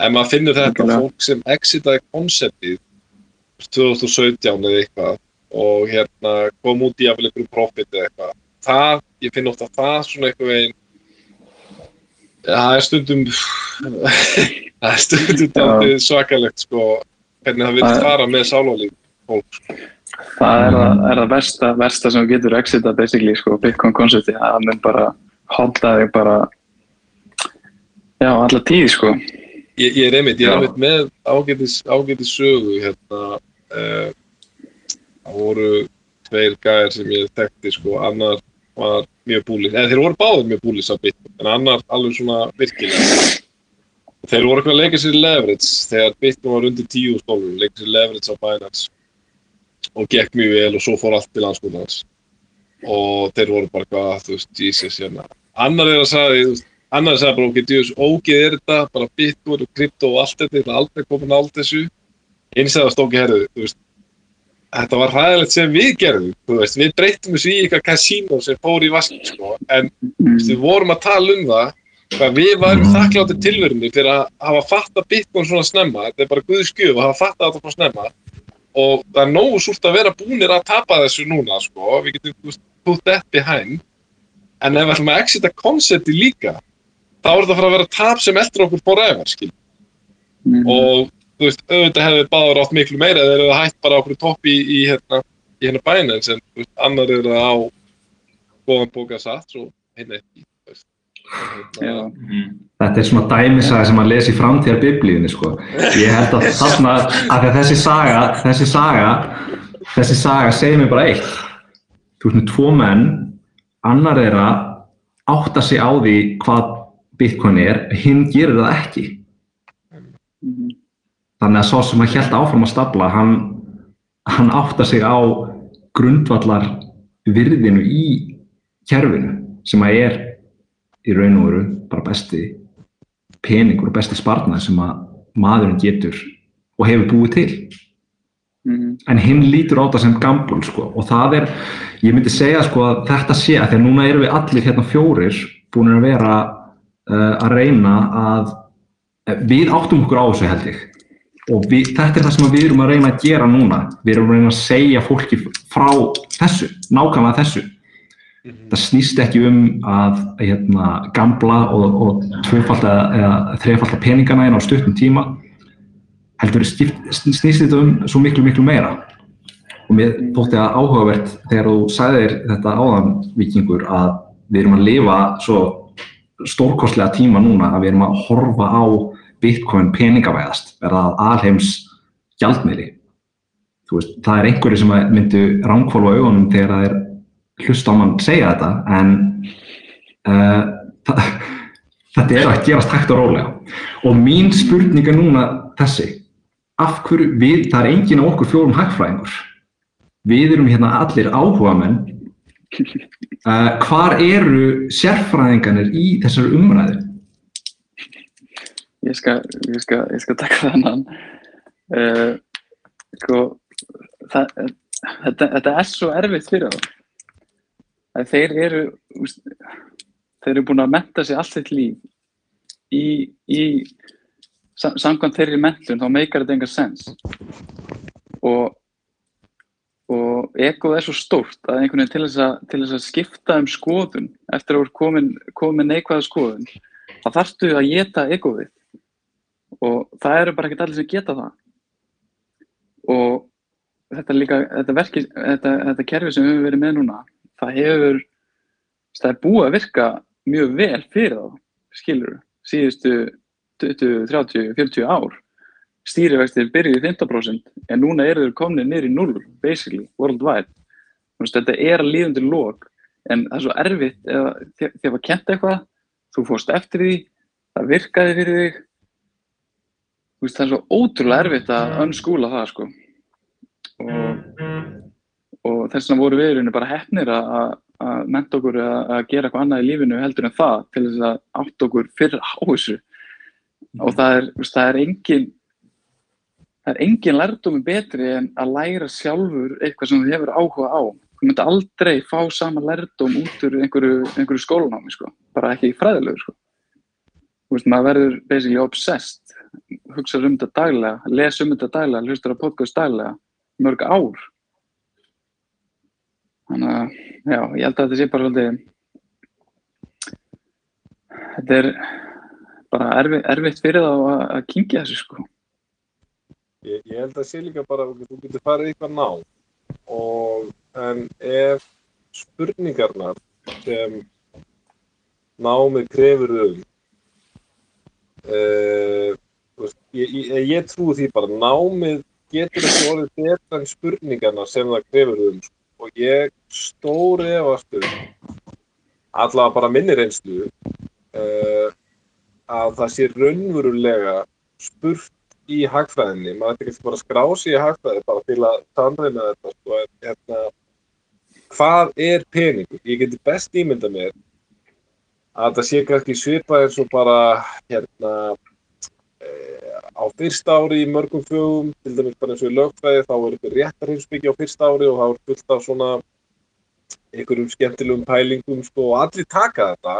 ef maður finnur þetta fólk sem exitaði konceptið 2017 eða eitthvað og hérna kom út í jafnvel einhverjum profit eða eitthvað. Það, ég finn ofta það svona eitthvað veginn það er stundum [laughs] það er stundum dálítið svakalegt sko hvernig það vil fara með sálálíf fólk það er það, er það versta, versta sem getur exita basically, sko, Bitcoin koncepti það mun bara holda þig bara já, alla tíð, sko. Ég, ég er einmitt, ég er einmitt með ágætis, ágætis sögu hérna. Uh, það voru tveir gæðir sem ég þekkti, sko. Annar var mjög búlis, eða þeir voru báðir mjög búlis af Bitcoin, en annar alveg svona virkilega. Þeir voru eitthvað að leika sér leverage þegar Bitcoin var undir 10 stólur, leika sér leverage á Binance og gekk mjög vel og svo fór allt til landskólans og þeir voru bara hvað, þú veist, Jesus, hérna. Annar er að sagði, þú veist, annar er að sagði bara, ok, djús, ógeð er þetta, bara Bitcoin og krypto og allt þetta, ég ætla aldrei komin á allt þessu. Og það stóki herðu, þú veist, þetta var hræðilegt sem við gerðum, þú veist, við breytum þessu í eitthvað kasínó sem fór í vaskin, sko, en veist, við vorum að tala um það, hvað við varum Mhm. þakkláttir tilverunni fyrir að hafa fatta Bitcoin svona snemma, þetta er bara guðs gjöf að hafa fatta þetta svona snemma og það er nógu súrt að vera búnir að tapa þessu núna, sko, við getum, put that behind, en ef við ætlum að exita koncepti líka, þá er þetta að fara að vera tap sem eldur okkur forever, skil, Mhm. og þú veist, auðvitað hefði báður átt miklu meira þeir eru hægt bara okkur topp í, í hérna, í hérna bænins, en annar eru á góðan bóka satt, svo hinn ekki, hérna, Mm. Þetta er svona dæmisaga sem að lesa í framtíðar biblíunni sko. Ég held að þarna, að að þessi saga, þessi saga, þessi saga segir mér bara eitt. Þú veist tvo menn, annar er að átta sig á því hvað Bitcoin er, hinn gerir það ekki. Þannig að svo sem að held áfram að stapla, hann, hann átta sig á grundvallar virðinu í kerfinu sem að er í raun og veru bara besti peningur og besti sparnað sem að maðurinn getur og hefur búið til Mhm. en hinn lítur á þetta sem gambul sko. og það er, ég myndi segja sko, að þetta sé, að því að núna erum við allir hérna fjórir búin að vera uh, að reyna að eh, við áttum okkur á þessu held ég og við, þetta er það sem við erum að reyna að gera núna. Við erum að reyna að segja fólki frá þessu, nákvæmlega þessu. Það snýst ekki um að hérna, gambla og, og þrefalda peningana inn á stuttum tíma. Heldur snýst þetta um svo miklu miklu meira. Og mér þótti það áhugavert þegar þú sagðir þetta áðan vikingur að við erum að lifa svo stórkostlega tíma núna að við erum að horfa á bitcoin peningavæðast verða að alheims gjaldmiðli. Þú veist, það er einhverju sem myndu ránkvólfa augunum þegar það er hlusta á mann segja þetta en uh, [laughs] þetta er að gerast hægt og rólega. Og mín spurning er núna þessi. Af hverju við, það er enginn af okkur fjórum hagfræðingur. Við erum hérna allir áhuga menn uh, [laughs] hvar eru sérfræðinganir í þessari umræðu Ég skal, ég skal, ég skal taka þennan. Uh, sko, það, þetta, þetta er svo erfitt fyrir þá. Þeir eru, þeir eru búin að menta sig allt sitt líf í, í sam, samkvæmt þeirri mentun, þá meikar þetta enga sens. Og, og egoð er svo stórt að einhvern veginn til þess að, til þess að skipta um skoðun eftir að ert komin, komin neikvæða skoðun, þá þarftu að geta egoðið og það eru bara ekkert allir sem geta það. Og þetta líka þetta, verki, þetta, þetta kerfi sem við höfum verið með núna það hefur það er búið að virka mjög vel fyrir þá skilur síðustu 20, 30, 40 ár stýrivextir byrjuði 15% en núna eru þeir komnið í 0 basically, worldwide. Þetta er að líðum til lók en það er svo erfitt þegar það kent eitthvað þú fórst eftir því, það virkaði fyrir þig veist, það er svo ótrúlega erfitt að unskúla það sko. og, og þess vegna voru við bara hefnir að, menta okkur að, gera eitthvað annað í lífinu heldur en það til þess að átt okkur fyrir á þessu og það er, veist, það er engin það er engin lærdómi betri en að læra sjálfur eitthvað sem þú hefur áhuga á þú myndi aldrei fá sama lærdóm út úr einhverju, einhverju skólanámi sko. bara ekki fræðilegu sko. þú veist, maður verður basically obsessed hugsa um þetta daglega, lesa um þetta daglega, hlustar á podcast daglega, mörg ár. Þannig að, já, ég held að þetta sé bara svolítið, þetta er bara erfi, erfitt fyrir þá að, að kynkja þessu, sko. Ég, ég held að sé líka bara þú getur farið eitthvað ná og en ef spurningarnar sem námið krefur um uh, ég, ég, ég trúi því bara, námið getur ekki orðið betra en spurningarna sem það krefur um. Sko. Og ég stóri efast um, allavega bara minni reynslu, uh, að það sé raunverulega spurt í hagfræðinni. Maður ætti ekki bara að skrá sig í hagfræði bara til að sannreina þetta. Sko, hérna, hvað er peningur? Ég geti best ímynda mér að það sé kannski svipað eins og bara hérna á fyrsta ári í mörgum fögum, til dæmis bara eins og í lögfræði, þá er þetta réttarheimsbyggja á fyrsta ári og þá er fullt af svona einhverjum skemmtilegum pælingum sko, og allir taka þetta.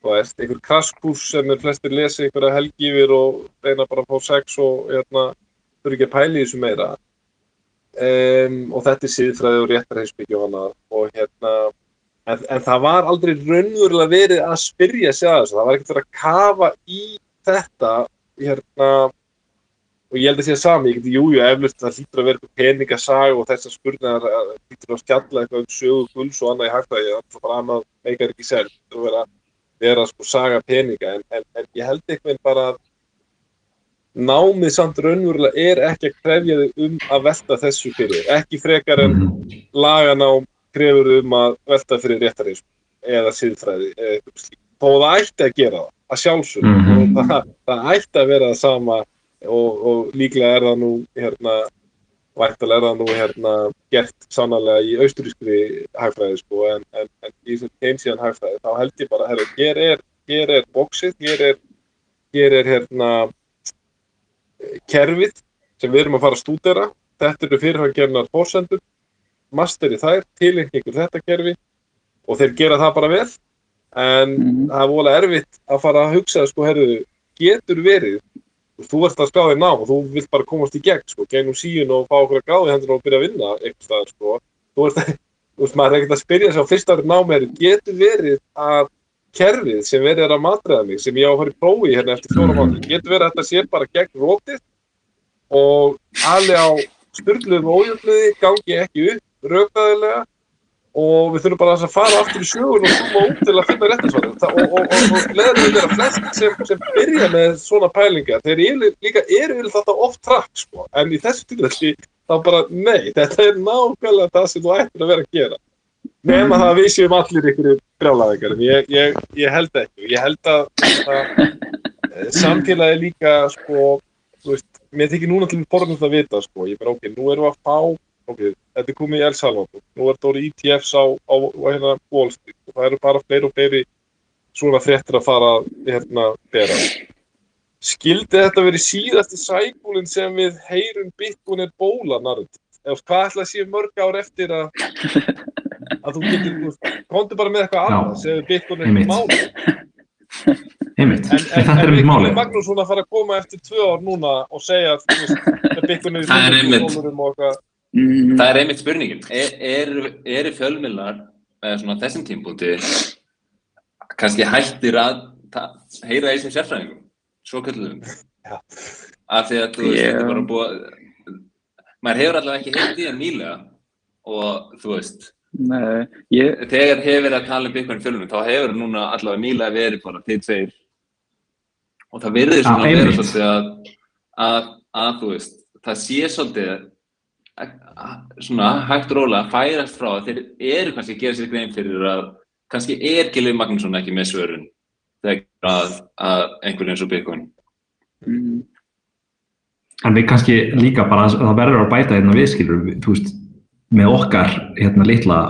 Þú veist, einhver krasskús sem er flestir lesi einhverja helgi yfir og reyna bara að fá sex og hérna þurfi ekki að pæli þessu meira. Um, og þetta er síðfræði og réttarheimsbyggja og hana og hérna en, en það var aldrei raunverulega verið að spyrja sig að þessu, það var ekkert að kafa í þetta hérna og ég held að sé að sami, ég geti jújú eflust það hlýtur að vera eitthvað peningasag og þessar spurningar hlýtur að skjalla eitthvað um sögu gulls og annað í hægtæði, það er bara annað meikar ekki selv, það verður að vera sko saga peninga en, en, en ég held eitthvað bara að námið samt raunverulega er ekki að krefja þig um að velta þessu fyrir, ekki frekar en laganám krefur um að velta fyrir réttarísum eða síðfræði eða eitthvað slíkt, þó það ætti að gera það að sjálfsög mm -hmm. og það, það ætti að vera það sama og, og líklega er það nú hérna Vægtal er það nú hérna gert sannarlega í austurískri hagfræði sko en, en, en í þessum Keynesian hagfræði þá held ég bara að hér er, hér er bóksið, hér er, hér er hérna kerfið sem við erum að fara að stúdera. Þetta eru fyrirhaggernar fórsendur, master í þær, tilengingur þetta kerfi og þeir gera það bara vel en mm -hmm. það er volið erfitt að fara að hugsa sko herðu getur verið þú ert að skráða þér nám og þú vilt bara komast í gegn sko, gegnum síun og fá okkur að gráði hendur og byrja að vinna eitthvað staðar sko. Þú að, [laughs] veist, maður er ekkert að spyrja sér á fyrsta árið nám er, getur verið að kerfið sem verið er að matriða mig, sem ég á að fara í prófi hérna eftir fjóra mánu, getur verið að þetta sé bara gegn rótið og alveg á styrluðum og ójöfluði gangi ekki upp raugðaðilega og við þurfum bara að fara aftur í sjögun og koma út til að finna réttarsvarið og, og, og, og leður við vera flest sem, sem byrja með svona pælingar þeir eru líka eru þetta oft trakk sko. en í þessu tilvægli þá bara nei, þetta er nákvæmlega það sem þú ættir að vera að gera nema það að við séum allir ykkur brjálæðingar en ég, ég, ég held ekki ég held að, að samfélagi líka sko, veist, mér þykir núna til borðum það að vita sko. ég bara ok, nú erum við að fá ok, þetta er komið í El Salvador, nú er þetta orðið ETFs á, á, á hérna Wall Street og það eru bara fleiri og fleiri svona fréttir að fara hérna bera. Skildi þetta verið síðasti sækúlinn sem við heyrum Bitcoin er bóla narrativ? Eða hvað ætla að sé mörg ár eftir að að þú getur, konti bara með eitthvað annað sem Bitcoin er máli. Einmitt, en, en, þetta er einmitt máli. En Magnússon að fara að koma eftir tvö ár núna og segja að Bitcoin er í þúsundum og eitthvað Mm. Það er einmitt spurningin. Eru er, er fjölmjölar með svona þessum tímpúti kannski hættir að heyra þessum sérfræðingum, svo kölluðum? Já. Af því að þú veist, yeah. þetta er bara búið að, maður hefur allavega ekki heilt í það nýlega og þú veist, Nei, ég... þegar hefur verið að tala um Bitcoin fjölmjölum, þá hefur núna allavega nýlega verið bara til tveir og það verður svona að vera svolítið að, að, að þú veist, það sé svolítið svona hægt róla að færast frá að þeir eru kannski að gera sér grein fyrir að kannski er Gilvi Magnússon ekki með svörun þegar að, að einhvern eins og Bitcoin. Mm. En við kannski líka bara að það verður að bæta hérna viðskilur, þú veist með okkar hérna litla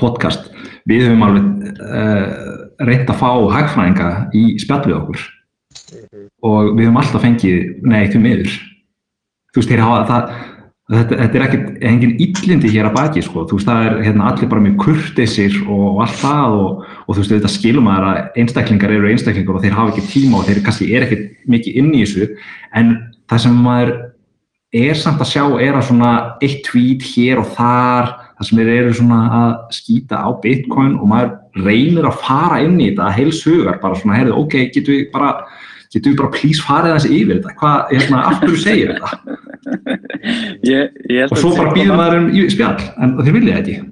podcast, við höfum alveg uh, reynd að fá hagfræðinga í spjallið okkur. Og við höfum alltaf fengið, nei, því miður. Þú veist, þeir hafa það Þetta, þetta er ekkert, engin yllindi hér að baki sko, þú veist það er hérna allir bara mjög kurtisir og allt það og, og þú veist þetta skilum að einstaklingar eru einstaklingar og þeir hafa ekki tíma og þeir kannski er ekkert mikið inn í þessu. En það sem maður er samt að sjá er að svona eitt tweet hér og þar það sem þeir eru svona að skýta á bitcoin og maður reynir að fara inn í þetta heilsugar bara svona heyrðu ok, getur við bara getur við bara please farið þessi yfir þetta, hvað, hérna, af hverju segir þetta? Ég, ég og svo bara býðum maður um spjall, en þeir vilja þetta.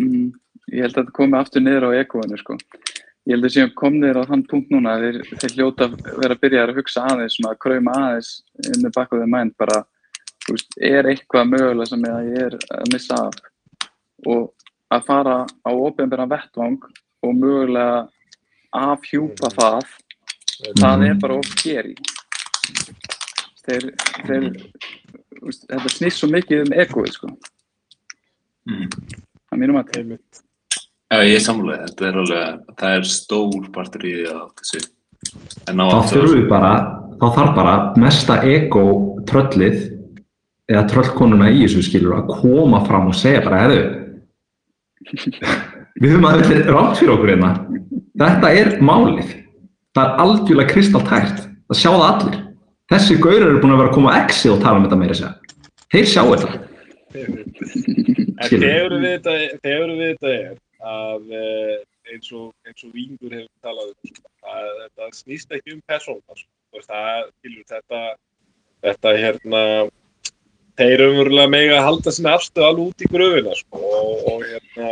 Mm, ég held að þetta komi aftur niður á ekoinu, sko. ég held að séum komnir á þann punkt núna þeir, þeir hljóta vera að byrja að hugsa aðeins, svona að krauma aðeins in the back of the mind, bara, veist, er eitthvað mögulega sem ég er að missa af og að fara á ofinbjörna vettvang og mögulega afhjúpa það, það er bara of geri. Þeir, þeir, veist, þetta snýst svo mikið um egoið, sko, Mm. að mínum að Einmitt. Já, ég samlega, þetta er alveg, það er stór partur í því að á þá þurfum við bara, þá þarf bara mesta ego tröllið eða tröllkonuna í þessu skilur að koma fram og segja bara, herru við höfum að þetta er rátt fyrir okkur hérna. Þetta er málið. Það er algjörlega kristaltært. Það sjá það allir þessi gaurar eru búin að vera að koma á exi og tala um þetta meira sér þeir sjá þetta. Þegar við þetta, þegar við þetta er að eh, eins og, eins og Vingur hefur talað um, sko, að þetta snýst ekki um persóna, sko. Það, skilur, þetta, þetta hérna, þeir umverulega mega að halda sinni afstöð alveg út í gröfina, sko, og, og hérna,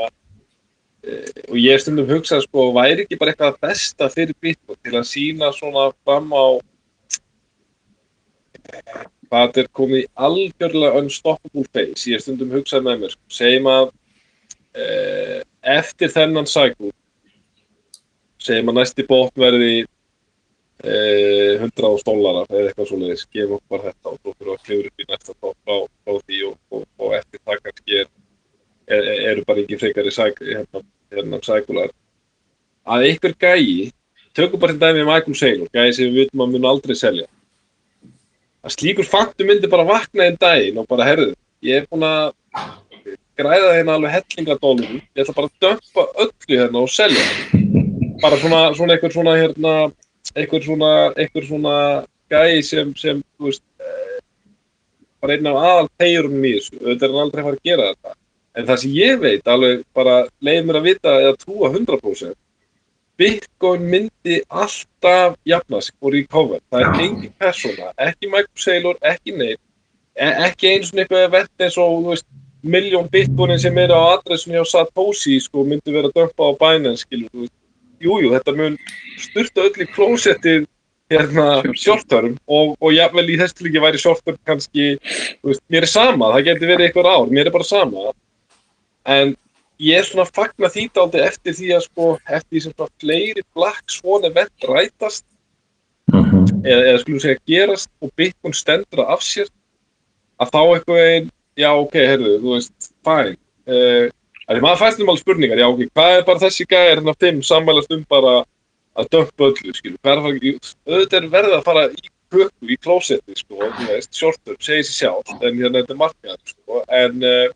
eh, og ég hef stundum hugsað, sko, væri ekki bara eitthvað besta fyrir Bitcoin til að sína svona fram á hvað er komið í algjörlega unstoppable phase, ég er stundum hugsað með mér, segjum að eh, eftir þennan cycle segjum að næsti bótt verði eh, 100 dólarar eða eitthvað svoleiðis, gefum okkur bara þetta og þú fyrir að klifra upp í næsta bótt frá, frá því og, og, og eftir það kannski er, er, eru bara ekki frekari cycle, hérna, hérna cyclear að einhver gæi tökum bara til dæmi Michael Saylor, gæi sem við vitum að mun aldrei selja að slíkur faktu myndi bara vakna einn daginn og bara herðu, ég er búinn að græða hérna alveg hellingadólum ég ætla bara að dömpa öllu hérna og selja bara svona, svona einhver svona hérna einhver svona, einhver svona gæi sem, sem þú veist eh, bara einn af aðal tegjurinn í þessu, auðvitað er hann aldrei að fara að gera þetta. En það sem ég veit alveg bara leið mér að vita eða trúa 100% Bitcoin myndi alltaf jafna sig og recover. Það er engin persóna, ekki Michael Saylor, ekki neitt, e- ekki eins og eitthvað event eins og, þú veist, miljón bitcoinin sem eru á adressunni á Satoshi, sko, myndi vera dömpa á Binance, skilur, þú veist. Jú, jú, þetta mun styrta öll í klósettið, hérna, short-term og, og jafnvel í þess til ekki væri short-term kannski, þú veist, mér er sama, það geti verið eitthvað ár, mér er bara sama, en ég er svona að fagna því dálítið eftir því að sko, eftir því sem svona fleiri Black Swan event rætast Mhm. eða, eða skulum segja gerast og Bitcoin stendur af sér að þá eitthvað einn, já ok, heyrðu, þú veist, fæn uh, að því maður fæst um alveg spurningar, já ok, hvað er bara þessi gæðir hérna fimm sammælast um bara að dömpa öllu, skilu, hvað að fara ekki, auðvitað er verið að fara í köku, í klósetti, sko, þú veist, shortur, segir sér sjálf, en hérna þetta er markað, sko, en uh,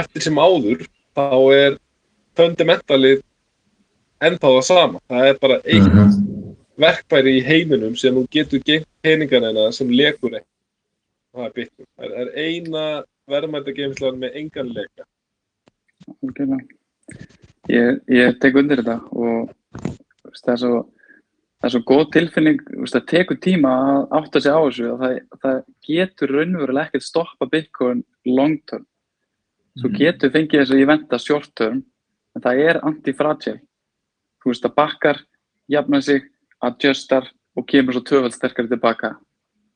eftir sem áður, þá er fundamentalið ennþá það sama, það er bara eitt Mhm. verkfæri í heiminum sem þú getur geimt peningarna sem lekur ekki. Það er Bitcoin. Það er eina verðmættageimslan með engan leka. Algjörlega. Ég, ég tek undir þetta og þú veist, það er svo það er svo góð tilfinning, það tekur tíma að átta sig á þessu og það, það getur raunverulega ekkert stoppa Bitcoin long term. Svo getur fengið þessu eventa short term en það er anti-fragile. Þú veist, það bakkar, jafnar sig, adjustar og kemur svo töfald sterkari tilbaka.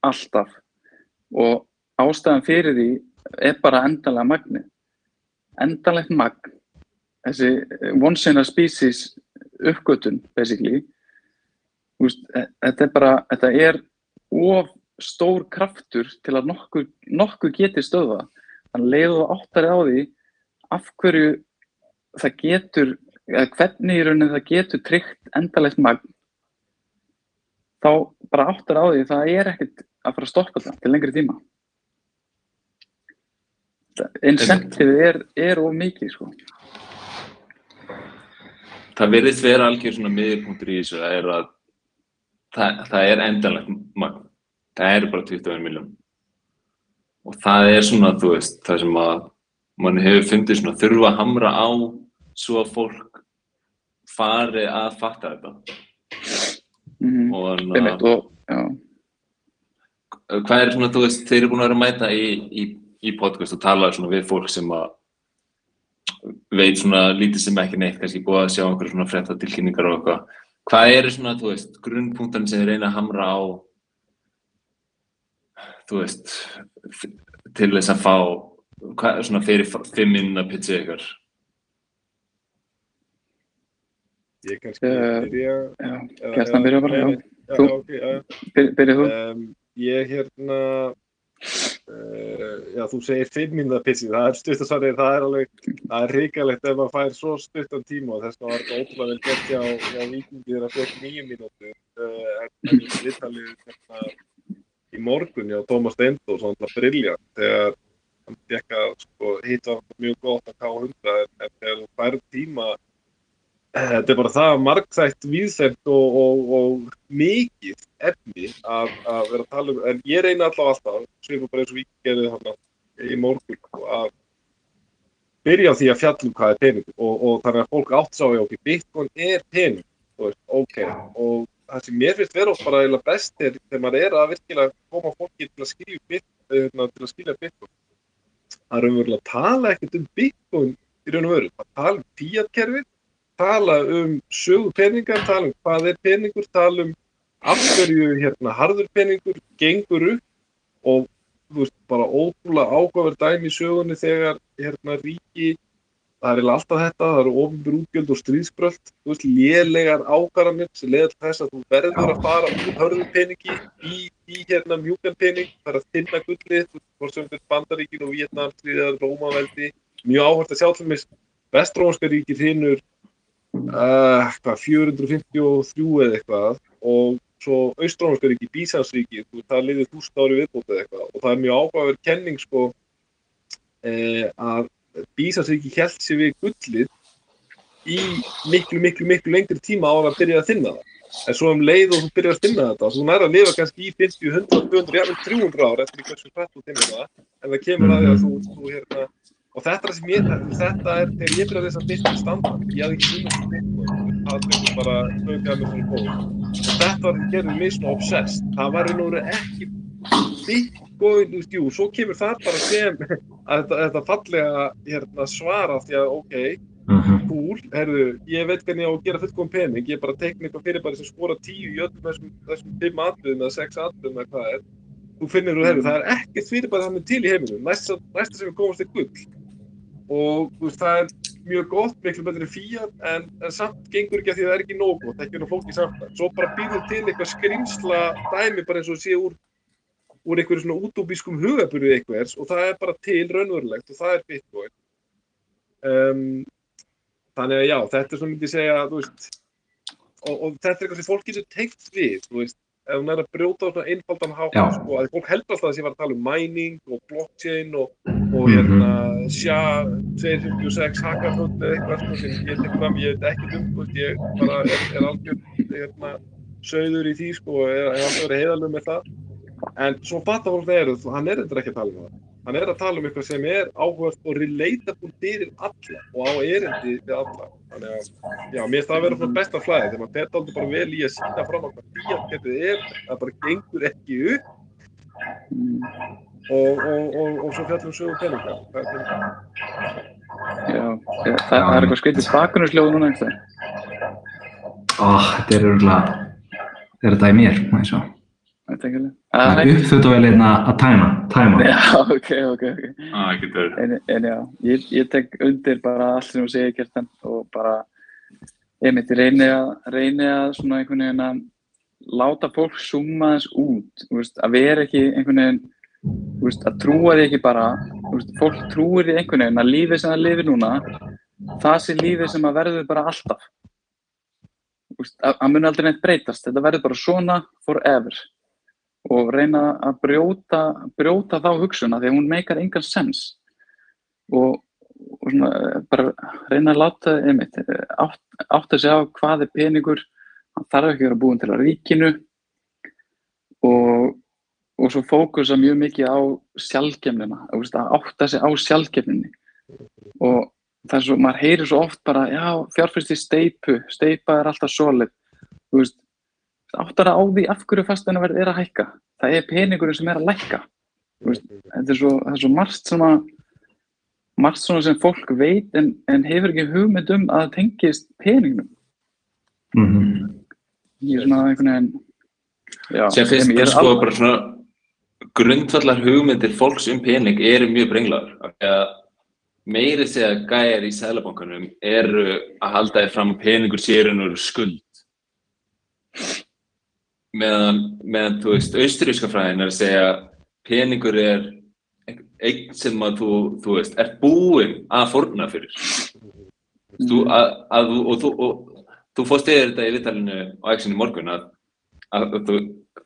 Alltaf. Og ástæðan fyrir því er bara endanlega magni. Endanlegt magn. Þessi eh, once in a species uppgötun, basically. Þú veist, e- þetta er bara, þetta er of stór kraftur til að nokkuð, nokkuð geti stöða. Þannig leiðu þú áttari á því af hverju það getur, eða hvernig í rauninni það getur tryggt endalegt magn þá bara áttar á því það er ekkert að fara að stoppa það til lengri tíma incentive er, er of mikið sko. Það virðist vera algjör svona miðurpunktur í þessu, það er að það, það er endanlegt magn. Það eru bara 21 miljón. Og það er svona, þú veist, það sem að mann hefur fundið svona þurfa að hamra á svo að fólk fari að fatta þetta. mm Og þannig að, hvað er svona, þú veist, þeir eru búin að vera að mæta í, í, í podcast og tala svona við fólk sem að veit svona lítið sem ekki neitt, kannski búið að sjá einhverjum svona frétta tilkynningar og eitthvað. Hvað eru svona, þú veist, grunnpunktan sem þið reyna að hamra á, þú veist, til þess að fá, hvað er svona fyrir fimm minna pitchið ykkar? Ég kannski Eh, byrja... Já, eða- Kjartan byrja bara, já. Já, Þú? já, ok, já, já. Byr- Byrjað þú? Um, ég hérna, uh, já þú segir fimm mínúta pissi, það er stutt að svarið, það er alveg, það er hrikalegt ef maður fær svo stuttan tíma og þess vegna var þetta ótrúlega vel gert hjá, hjá vikingi þegar það fekk nýju mínútu, uh, en en í viðtalið hérna í morgun hjá Tómas Steindó, svona alltaf briljant, þegar hann fekk að sko, hitta mjög gott að K100 en, þegar þú færð tíma Þetta er bara það margþætt, víðþætt og, og, og mikið efni að, að vera að tala um, en ég reyna allavega alltaf, svipur bara eins og við gerðum þarna í morgun, sko, að byrja á því að fjalla um hvað er peningur og, og þannig að fólk átt sá ég okkur, Bitcoin er pening, veist, ok, og það sem mér finnst vera bara eiginlega best er þegar maður er að virkilega koma fólki til að skilja bit, hérna, til að skilja Bitcoin, að raunverulega tala ekkert um Bitcoin í raun og veru, að tala um fiat-kerfið, tala um sögu peningar, tala um hvað er peningur, tala um af hverju hérna harður peningur gengur upp og þú veist bara ótrúlega áhugaverð dæmi í sögunni þegar hérna ríki það er alltaf þetta, það eru ofinbjör útgjöld og stríðsbröld, þú veist, lélegar ákvarðanir sem til þess að þú verður að fara úr hörðu peningi í, í hérna mjúkan pening, það er að finna gullið, þú veist, þetta er Bandaríkin og Vietnam, stríðar, Rómaveldi, mjög áhvert að sjá til mér. Vestrónska ríkir hinnur uh, hvað, 453 eða eitthvað. Og svo Austrónska ríki, Bísansríki, þú veist, það liðið þúsund ári viðbót eða eitthvað. Og það er mjög áhugaverð kenning sko eh, að Bísansríki held sér við gullið í miklu, miklu, miklu lengri tíma á að byrja að finna það. En svo um leið og þú byrjar að finna þetta, þú nær að lifa kannski í 50, 100, 200, jafnvel 300 ár eftir hversu hrætt þú finnir það, en það kemur að því að þú, þú hérna, og þetta er það sem ég, þetta er, þegar ég byrja að lesa Bitcoin standard, ég hafði ekki unnast um Bitcoin, það er bara hlaukaði með svona. Og þetta var því gerðið mig svona obsessed, það var í náttúrulega ekki Bitcoin, veist, jú, svo kemur það bara sem [laughs] að þetta, fallega hérna, svara því að, ok, Mhm. cool, herðu, ég veit hvernig ég á að gera fullkomum pening, ég er bara að tekna eitthvað fyrir bara sem skora tíu í öllum þessum, þessum fimm atriðum eða sex atriðum eða hvað er. Þú finnir þú, herðu, það er ekkert fyrir bara þannig til í heiminum, næsta, næsta sem við komast er gull. Og þú veist, það er mjög gott, miklu betur en fíat, en, en samt gengur ekki að því að það er ekki nóg gott, ekki nú fólki samt. Svo bara býður til eitthvað skrimsla dæmi bara eins og sé úr, úr einhverju svona útópískum hugaburðu einhvers og það er bara til raunverulegt og það er Bitcoin. Um, þannig að já, þetta er svona myndi segja, þú veist, og, og þetta er eitthvað sem fólk getur tengt við, þú veist, ef hún er að brjóta á svona einfaldan hátt, sko, að fólk heldur alltaf að sé var að tala um mining og blockchain og, og Mhm. hérna, SHA 256 hackathon eða eitthvað, sko, sem ég tek fram, ég veit ekki um, þú veist, ég bara er, er algjör, hérna, söður í því, sko, og er, er alltaf verið heiðalög með það, en svo fattar fólk það eru, hann er þetta ekki að tala um það. Hann er að tala um eitthvað sem er áhugast og relatable fyrir alla og á erindi við alla. Þannig að, já, mér finnst það að vera svona besta flæði þegar maður fer aldrei bara vel í að sína fram á hvað fíatgetið er, það bara gengur ekki upp og, og, og, og svo fjallum sögu peninga. Það er peninga. Já, það, það er eitthvað skvitið spakunarsljóð núna einhver. Oh, þetta er örgulega, þetta er mér, má ég sjá. Þetta Það Ah, er uppþuttavelina að tæma, tæma. Já, ok, ok, ok. Ah, það. En, en já, ég, ég tek undir bara allt sem þú segir Kjartan og bara ég myndi reyni að, reyni að svona einhvern veginn að láta fólk zooma þess út, veist, að vera ekki einhvern veginn, veist, að trúa því ekki bara, veist, fólk trúir því einhvern veginn að lífið sem það lifir núna, það sé lífið sem að verður bara alltaf. Þú veist, að, að muni aldrei neitt breytast, þetta verður bara svona forever og reyna að brjóta, brjóta þá hugsun að því að hún meikar engan sens. Og, og svona, bara reyna að láta einmitt, átt, átt að segja á hvað er peningur hann þarf ekki að vera búin til að ríkinu. Og, og svo fókusa mjög mikið á sjálfgefnina, þú veist, að sig á sjálfgefninni og er svo, maður heyrir svo oft bara, já, fjárfyrst í steipu, steipa er alltaf solid, þú veist, áttara á því af hverju fasteinaverð er að hækka. Það er peningurinn sem er að lækka. Þú veist, þetta er svo, það er svo margt sem að margt svona sem fólk veit en, en hefur ekki hugmynd um að það tengist peningnum. Mhm. Ég er svona einhvern veginn, sem finnst er sko alveg- bara svona grundvallar hugmyndir fólks um pening eru mjög brenglaður af því að meiri segja gæjar í sælabankanum eru að halda þér fram að peningur sérinn eru skuld meðan, meðan þú veist, austuríska fræðin er að segja peningur er eign sem að þú, þú veist, er búinn að fórna fyrir. Þú, að, að, þú- og, þú, þú fórst yfir þetta í vitalinu á Exxon í morgun að, að, að þú,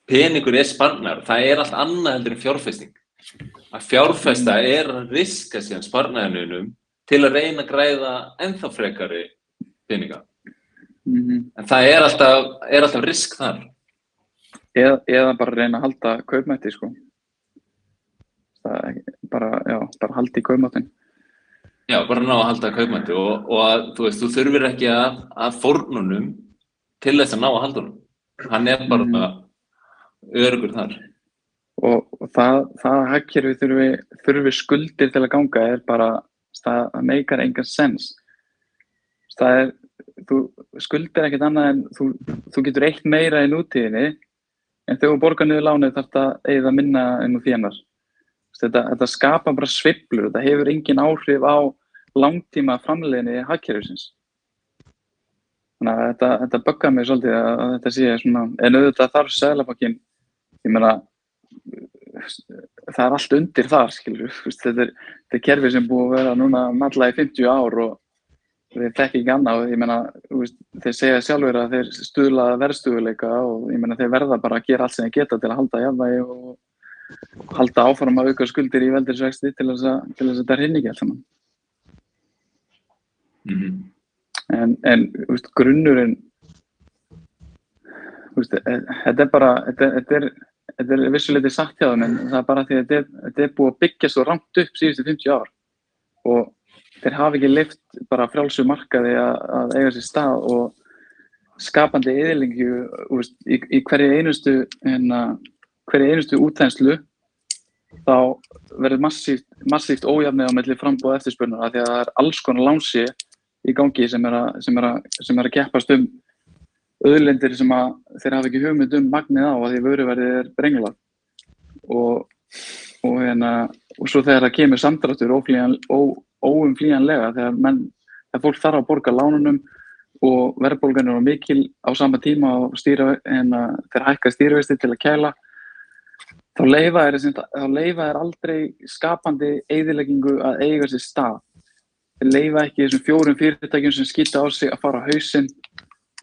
peningur er sparnar, það er allt annað heldur en fjárfesting. Að fjárfesta er að riska síðan sparnaðinunum til að reyna að græða ennþá frekari peninga. Mhm. en það er alltaf, er alltaf risk þar eða, eða bara reyna að halda kaupmætti sko. Það bara, já, bara halda í kaupmættin já, bara ná að halda kaupmætti og, og að, þú veist, þú þurfir ekki að, að fórnunum til þess að ná að halda honum. Hann er bara Mhm. örugur þar. Og, og það, það að hagkerfi þurfi, þurfi skuldir til að ganga er bara það meikar engan sens. Það er þú skuldir ekkert annað en þú, þú getur eitt meira í nútíðinni en þegar þú borgar niður lánið þarf það eða minna en þú þénar þetta, þetta skapa bara sveiflur. Þetta hefur engin áhrif á langtíma framleiðinni hagkerfisins. Þannig að þetta, þetta böggar mig svolítið að, að þetta sé svona en auðvitað þarf Seðlabankin ég meina það er allt undir þar skilur þetta er, þetta er kerfi sem búið að vera núna nalla í 50 ár og þeir þekki ekki annað og ég meina þeir segja sjálfur að þeir stuðla verðstuðuleika og ég meina þeir verða bara að gera allt sem þeir geta til að halda jafnvægi og halda áfram að auka skuldir í veldisvexti til þess að, til þess að þetta rinni ekki allt saman. Mm en, en þú veist, grunnurinn veist, e- þetta er bara þetta, þetta er, er vissuleiti satt hjá þeim en það er bara því að þetta er, þetta er búið að byggja svo ramt upp síðustu 50 ár og þeir hafa ekki lift bara frjálsum markaði að, að eiga sér stað og skapandi veist, í, í hverju einustu hérna, hverju einustu útænslu þá verður massíft, massíft ójafnið á melli frambúð eftirspurnar af því að það er alls konar lánsi í gangi sem er að, sem er að, sem er að keppast um auðlendir sem að þeir hafa ekki hugmynd um magnið á að því vöruverðið er brengla og, og, hérna, og svo þegar það kemur samdráttur óflýjan, ó, óumflýjanlega þegar, menn, þegar fólk þarf að borga lánunum og verðbólgan er mikil á sama tíma stýra, hérna, þeir hækka stýrivesti til að kæla þá leifa er, þá leifa er aldrei skapandi eigðileggingu að eiga sér stað. Þeir leifa ekki þessum fjórum fyrirtækjum sem skýta á sig að fara á hausinn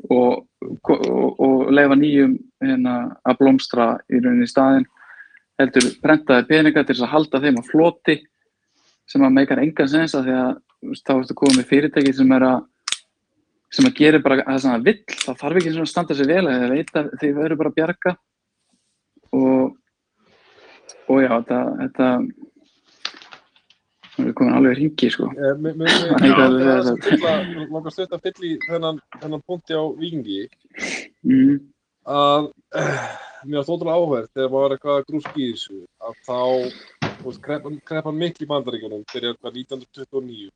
og, og, og leifa nýjum hérna, að blómstra í rauninni í staðinn heldur prentaði peninga til þess að halda þeim á floti sem að meikar engan sens að því að veist, þá ertu komið með fyrirtæki sem er að sem að gera bara það sem það vill. Það þarf ekki svona að standa sér vel eða veit að þið verður bara að bjarga. Og og já, þetta þetta er komin alveg hringi sko. Mér- mér- mér- Það er það. langar að fylla í þennan, punkti á Vingi mm, að eh, mér var þóttulega áhverð þegar maður var eitthvað grúski í þessu að þá, þú veist, kreppan, kreppan mikl í bandaríkjunum byrjar hvað 1929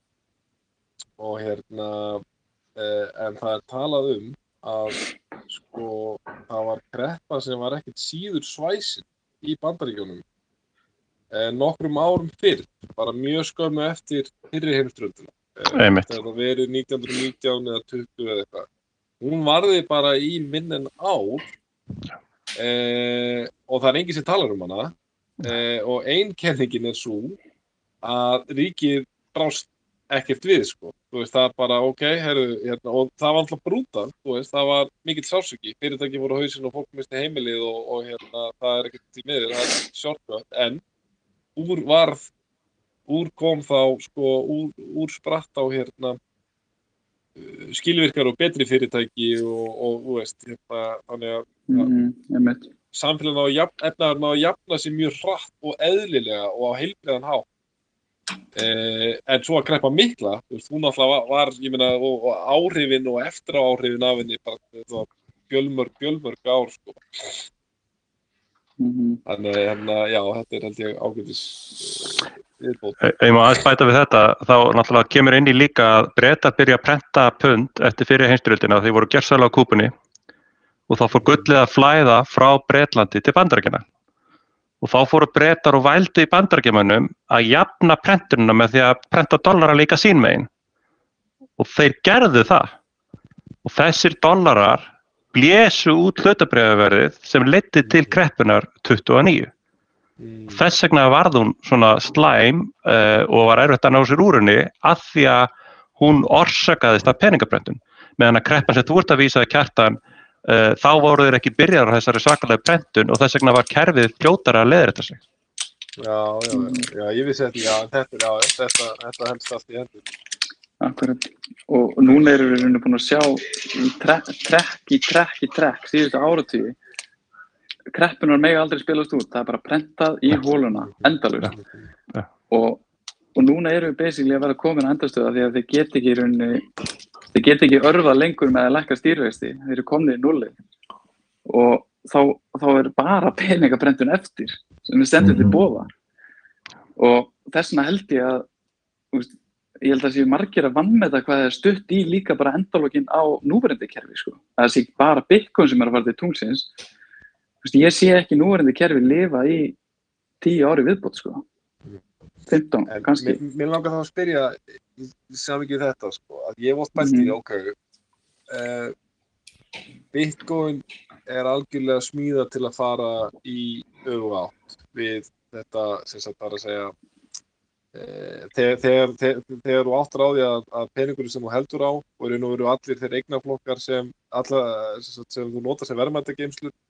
og hérna eh, en það er talað um að sko það var kreppa sem var ekkert síður svæsin í bandaríkjunum eh, nokkrum árum fyrr bara mjög skömmu eftir fyrri heimströnduna Einmitt. þegar það verið 1919 eða 20 eða eitthvað. Hún varði bara í minn en ár eh, og það er enginn sem talar um hana eh, og ein kenningin er svo að ríkið brást ekkert við sko, þú veist það er bara ok, herru, hérna, og það var alltaf brúta þú veist, það var mikill sásöki fyrirtæki voru á hausinn og fólk misti heimilið og, og hérna, það er ekkert í miður, það er sjálfkvæmt, en úr varð úr kom þá sko, úr, úr spratt á hérna uh, skilvirkar og betri fyrirtæki og, og þú veist, hérna, þannig að mm, einmitt. Samfélagin á að jafna, efnaðar ná að jafna sér mjög hratt og eðlilega og á heilbriðan hátt. Eh, en svo að kreppa mikla, þú veist, hún alltaf var, ég meina, og, og áhrifin og eftir áhrifin af henni, bara fjölmörg, fjölmörg ár, sko. Mm, Þannig, hérna, já, þetta er held ég ágætis viðbót. Ef ég má aðeins bæta við þetta, þá náttúrulega kemur inn í líka að breytar byrja að prenta pund eftir fyrir heimstyrjöldina þeir voru gerðsæla á kúpunni og þá fór gullið að flæða frá Breitlandi til bandarækjana. Og þá fóru breytar og vældu í bandarækjumannum að jafna prentununa með því að prenta dollara líka sín megin. Og þeir gerðu það. Og þessir dollarar blésu út hlutabriðaverðið sem leiti til kreppunar 29. Mm. Þess vegna varð hún svona slæm uh, og var erfitt að ná sér úr henni að því að hún orsakaðist af peningabrendun. Meðan að kreppan sem þú ert að vísaði kjartan, þá voru þeir ekki byrjar á þessari svakalega brendun og þess vegna var kerfið fljótara að leiða þetta sig. Já, já, já, já, ég vissi þetta, já, þetta, er- já, þetta, þetta helst allt í hendur. Akkurat. Og núna erum við rauninni búin að sjá í trekk, í trekk í trekk síðustu áratíði. Kreppunar mega aldrei spilast út, það er bara prentað í hóluna, endalust. Ja. Og, og núna erum við basically að vera komin að endastöða því að þeir get ekki í rauninni, þeir get ekki örfað lengur með að lækka stýrvexti, þeir eru komnið í nulli. Og þá, þá er bara peningabrendun eftir sem við sendum til bóða. Og þess vegna held ég að, veist, ég held að séu margir að vannmeta hvað það er stutt í líka bara endalógin á núverandi kerfi sko. Það sé bara Bitcoin sem er að fara til tungsins. Veist, ég sé ekki núverandi kerfi lifa í tíu ári viðbót sko. 15 En kannski. mér, mér langar þá að spyrja, sá ekki þetta, sko, að ég oft bælt í, Mhm. ok, uh, Bitcoin er algjörlega smíða til að fara í öfu átt við þetta, sem sagt, bara að segja, uh, þegar, þegar, þegar, þegar þú áttar á því að, að peningurinn sem þú heldur á og eru nú veru allir þeir eignaflokkar sem, alla, sem, sem þú notar sem verðmættageimslur, eh,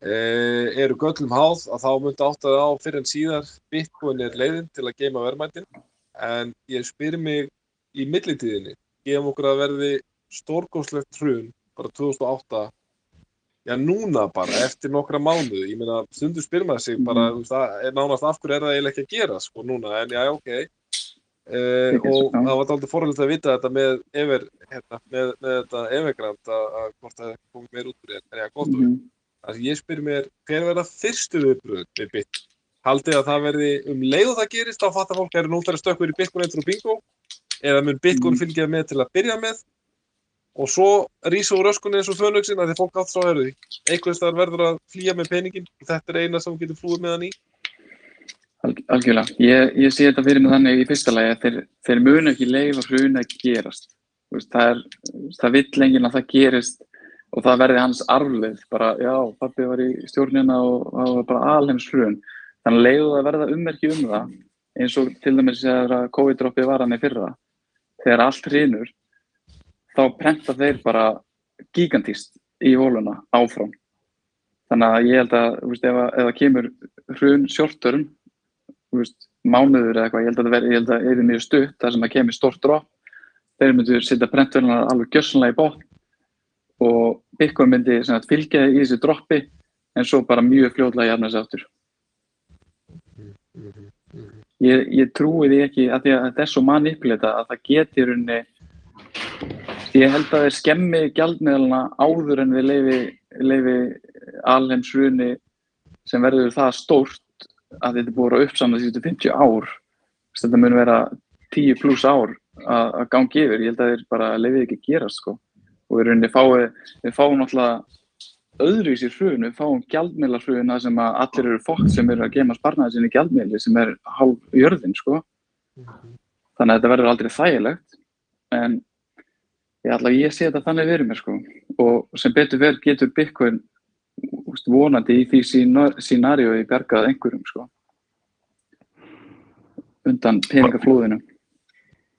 eru göllum háð að þá myndi átt að á fyrir en síðar. Bitcoin er leiðin til að geima verðmætin. En ég spyr mig í millitíðinni, gefum okkur að verði stórgóðslegt hrun bara 2008 já núna bara eftir nokkra mánuði. Ég meina stundu spyr maður sig bara er nánast af hverju er það eiginlega ekki að gera sko núna? En já ok. Uh, og það. var aldrei forhaldið að vita þetta með Ever, hérna, með, með þetta Evergrand að, hvort það komið meir út úr þér, en já, gott. Úr Mhm. Þannig að ég spyr mér, hver verða fyrstu viðbröð við bit? Haldið að það verði um leið og það gerist, þá fattar fólk að eru nú fyrir stökkur í Bitcoin eftir og bingo, eða mun Bitcoin Mhm. fylgja með til að byrja með, og svo rísa úr öskunni eins og fönugsin að því fólk átt svo að því. Einhvers þar verður að flýja með peningin, og þetta er eina sem þú getur flúið með hann í. Alg- Algjörlega. Ég, ég sé þetta fyrir mig þannig í fyrsta lagi að þeir, þeir munu ekki leifa hrun að gerast. Þú Veist, það, það vill enginn að það gerist og það verði hans arfleð. Bara, já, pappi var í stjórnina og það var bara alheims hrun. Þannig að leiðu það verða ummerki um það, eins og til dæmis þegar COVID-droppið var hann í fyrra. Þegar allt hrinur, þá prenta þeir bara gigantíst í hóluna áfram. Þannig að ég held að, veist, ef, að- það kemur hrun veist, mánuður eða eitthvað, ég held að það verði, ég held að það er mjög stutt, þar sem það kemur stórt drop, þeir myndu setja prentverðunar alveg gjössanlega í botn og Bitcoin myndi sagt, fylgja í þessu droppi en svo bara mjög fljóðlega jafna þessu aftur. Ég, ég trúi því ekki að því að þetta er svo manipulita að það geti í rauninni ég held að þeir skemmi gjaldmiðluna áður en við leifi, leifi alheimsruni sem verður það stórt að þetta er búið að vera uppsamlega síðustu 50 ár. Þetta mun vera 10 pluss ár að, gangi yfir, ég held að þeir bara leifið ekki að gerast sko og við rauninni fáum, við fáum náttúrulega öðruvísi hrun, við fáum gjaldmiðla hrun það sem að allir eru fólk sem eru að gema sparnaði sinni gjaldmiðli sem er hálf jörðin sko. Þannig að þetta verður aldrei þægilegt. En ég að ég sé þetta þannig verið mér sko. Og sem betur verð getur Bitcoin vonandi í því scenaríu í bergað einhverjum sko. Undan peningaflóðinu.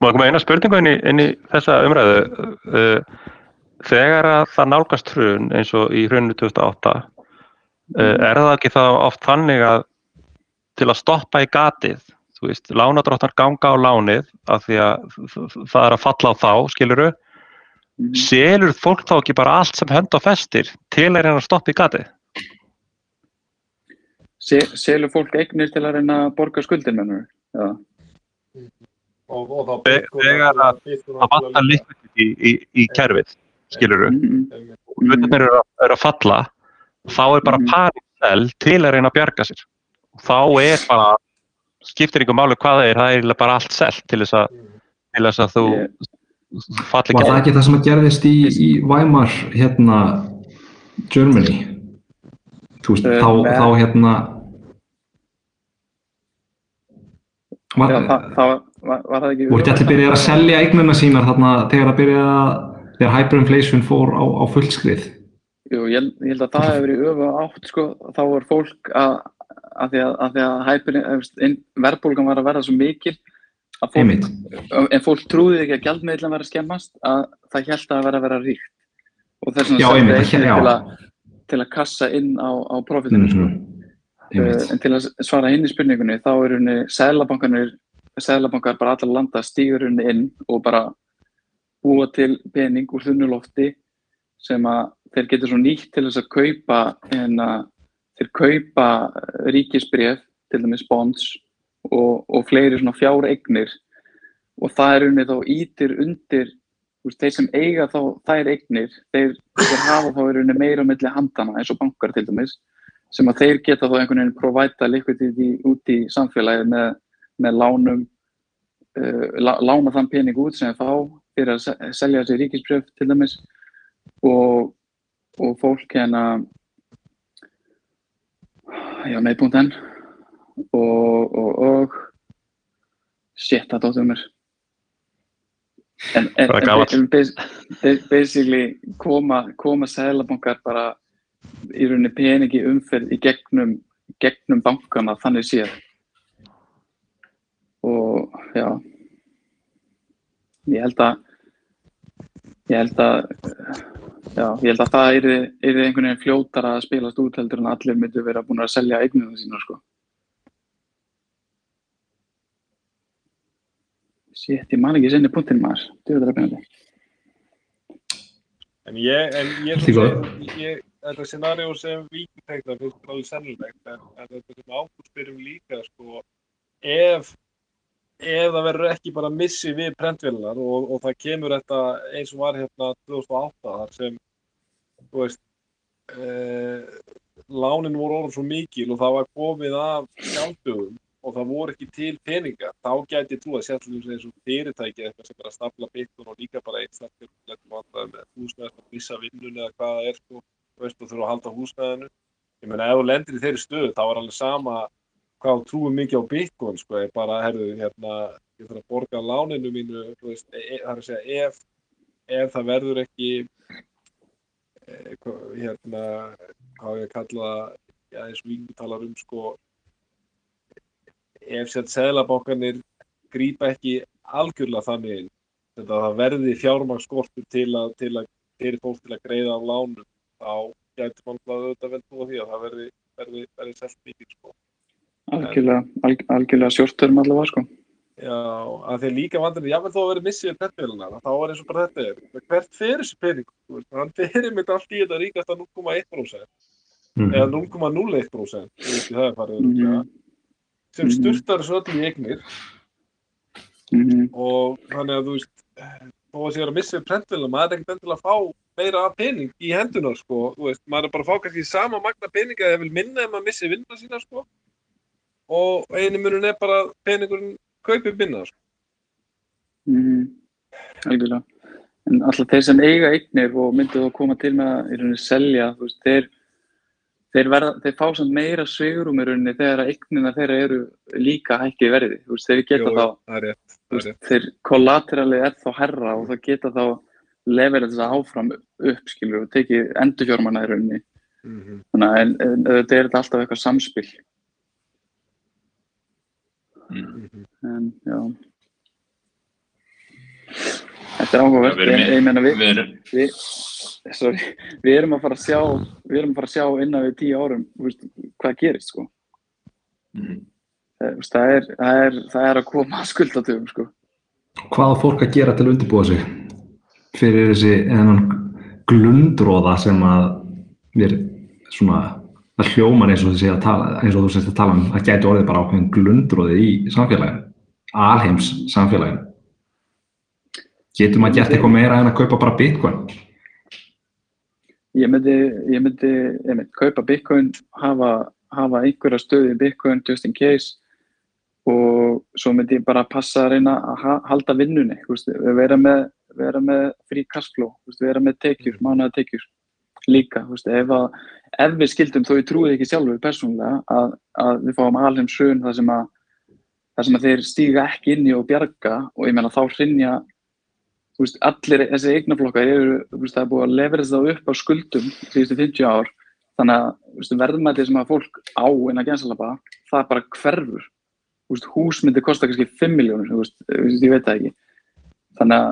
Má ég koma eina spurningu inn í, inn í þessa umræðu. Uh, Þegar að það nálgast hrun eins og í hruninu 2008, uh, er það ekki þá oft þannig að til að stoppa í gatið, þú veist, lánadróttar ganga á lánið af því að það er að falla á þá, skiluru, Mhm. selur fólk þá ekki bara allt sem hönd og festir til að reyna að stoppa í gatið? Se, selur fólk eignir til að reyna að borga skuldin mennur ja. Og, og Þe- Bitcoin þegar að- Bitcoin Það vantar líkvægt í, í, í kerfið, skiluru. mm, og hlutarnir eru, að- eru að falla þá er bara Mhm. panikvel til að reyna að bjarga sér og þá er bara skiptir einhver máli hvað það er, það er bara allt selt til þess að, til þess að þú Ég- falli Var það ekki ekki það sem að gerðist í, í Weimar hérna Germany þú veist, Eh, þá, nei. þá hérna var, Já, það, það var, var það ekki voru ekki allir byrjaði að selja eignuna sínar þarna þegar að byrja þegar hyperinflation fór á, á fullskrið Jú, ég, ég held að það hefur verið öfu átt sko, þá var fólk að, að því að, að, því að verðbólgan var að verða svo mikil fólk, en fólk trúði ekki að gjaldmiðlinn var að skemmast að það held að vera að vera ríkt og þess vegna seldi eignir já. til, að, til að kassa inn á, á profitinu mm sko. einmitt. Uh, en til að svara hinn í spurningunni þá er henni sælabankanir sælabankar bara allar landa stígur henni inn og bara búa til pening úr þunnu lofti sem að þeir getur svo nýtt til þess að kaupa en að þeir kaupa ríkisbref til dæmis bonds og, og fleiri svona fjár eignir og það er henni þá ítir undir veist, þeir sem eiga þá þær eignir þeir, þeir hafa þá er henni meira á milli handana eins og bankar til dæmis sem að þeir geta þá einhvern veginn provæta liquidity út í samfélagið með, með lánum uh, lá- lána þann pening út sem þá fyrir að se- selja þessi ríkisbrjöf til dæmis og, og fólk hérna já, með.n og, og, og shit, það dóttum mér. En, en, en, basically koma, koma sælabankar bara í rauninni peningi umferð í gegnum, gegnum bankana þannig séð. Og já ég held að ég held að já, ég held að það er, er einhvern veginn fljótara að spilast út heldur en allir myndu vera búin að selja eignina sína sko. Sétt, ég man ekki sinni punktin maður Djöfull er það spennandi. En ég, en ég, segi- ég þetta scenario sem Víking tegna finnst alveg sennilegt, en, en þetta sem ákvöld spyrum líka, sko, ef, það verður ekki bara missi við prentvélunar og, og það kemur þetta eins og var hérna 2008 þar sem, þú veist, eh, lánin voru orðin svo mikil og það var komið af skjálfdögum og það voru ekki til peninga, þá gæti ég trú að sérlega eins og fyrirtæki eitthvað sem er að stafla byggðun og líka bara einstaklega með húsnæðist að missa vinnun eða hvað það er sko, þú veist, og þurfa að halda húsnæðinu. Ég meina, ef þú lendir í þeirri stöðu, þá er alveg sama hvað trúir mikið á Bitcoin, sko, ég bara, herðu, hérna, ég þarf að borga láninu mínu, veist, e, e, það er að segja, ef, ef það verður ekki, e, hérna, hvað á ég að kalla það, já, eins og við talar um, sko, ef sér seðlabankanir grípa ekki algjörlega þannig þetta að það verði fjármagnsskortur til að, til að, fyrir fólk til að greiða af lánum, þá gæti mann auðvitað vel trúa því að það verði, verði, verði selt mikið, sko. Algjörlega, alg, algjörlega sjórtörum allavega sko. Já, að þeir líka vandir, jáfnveg þó að vera missið pettvélunar, þá er eins og bara þetta er. Hvert fer þessi pening? Þú veist, Hann fer með allt í þetta ríkasta 0,1% Mhm. eða 0,01%, þú veist, það er farið Mhm. örugglega, sem Mhm. sturtar þessu öll í eignir mm og þannig að þú veist, þó að sé að missið pettvélunar, maður er ekkert endilega að fá meira af pening í hendunar, sko, þú veist, maður er bara að fá kannski sama magna peninga eða vil minna ef maður missið vinna sína, sko, og einu munun er bara að peningurinn kaupir minna, sko. mm algjörlega. En alltaf þeir sem eiga eignir og myndu þá koma til með að í rauninni selja þú veist, þeir þeir, verða, þeir fá samt meira svigurum í rauninni þegar að eignina þeirra eru líka hækki verði. Þú veist, þeir geta Jú, þá er rétt, er veist, þeir kollaterali er þá herra og það geta þá leverið þess að áfram upp skilur og tekið endurfjármanna í rauninni. Mhm. þannig að þetta er alltaf eitthvað samspil Mhm. en já. Þetta er áhugavert. Erum ég, meina við, Við erum, við, sorry, við erum að fara að sjá við erum að fara að sjá innan við tíu árum þú veist, hvað gerist sko. Mhm. það, er, það, er, það er að koma að skuldatöfum sko. Hvað fólk að gera til að undirbúa sig fyrir þessi glundróða sem að við svona það hljómar eins og þú sé að tala eins og þú sést að tala um að gæti orðið bara ákveðin glundróði í samfélaginu alheims samfélaginu. Getur maður gert eitthvað meira en að kaupa bara bitcoin? Ég myndi, ég myndi, ég myndi kaupa bitcoin hafa, hafa einhverja stöði í bitcoin just in case og svo myndi ég bara passa að reyna að ha halda vinnunni, vera með, vera með frí veist, vera með tekjur, mánuða tekjur líka, ef, að, ef við skildum þó ég trúið ekki sjálfur persónulega að, að við fáum alheim sögun þar sem að þar sem að þeir stíga ekki inn í og bjarga. Og ég meina þá hrinja þú veist, allir þessi eignaflokkar eru, þú veist, það er búið að leverast þá upp á skuldum síðustu 50 ár. Þannig að þú veist, verðmætið sem að fólk á inn að gensalapa, það bara hverfur. Þú veist, hús myndi kosta kannski 5 miljónur, þú veist, ég veit það ekki. Þannig að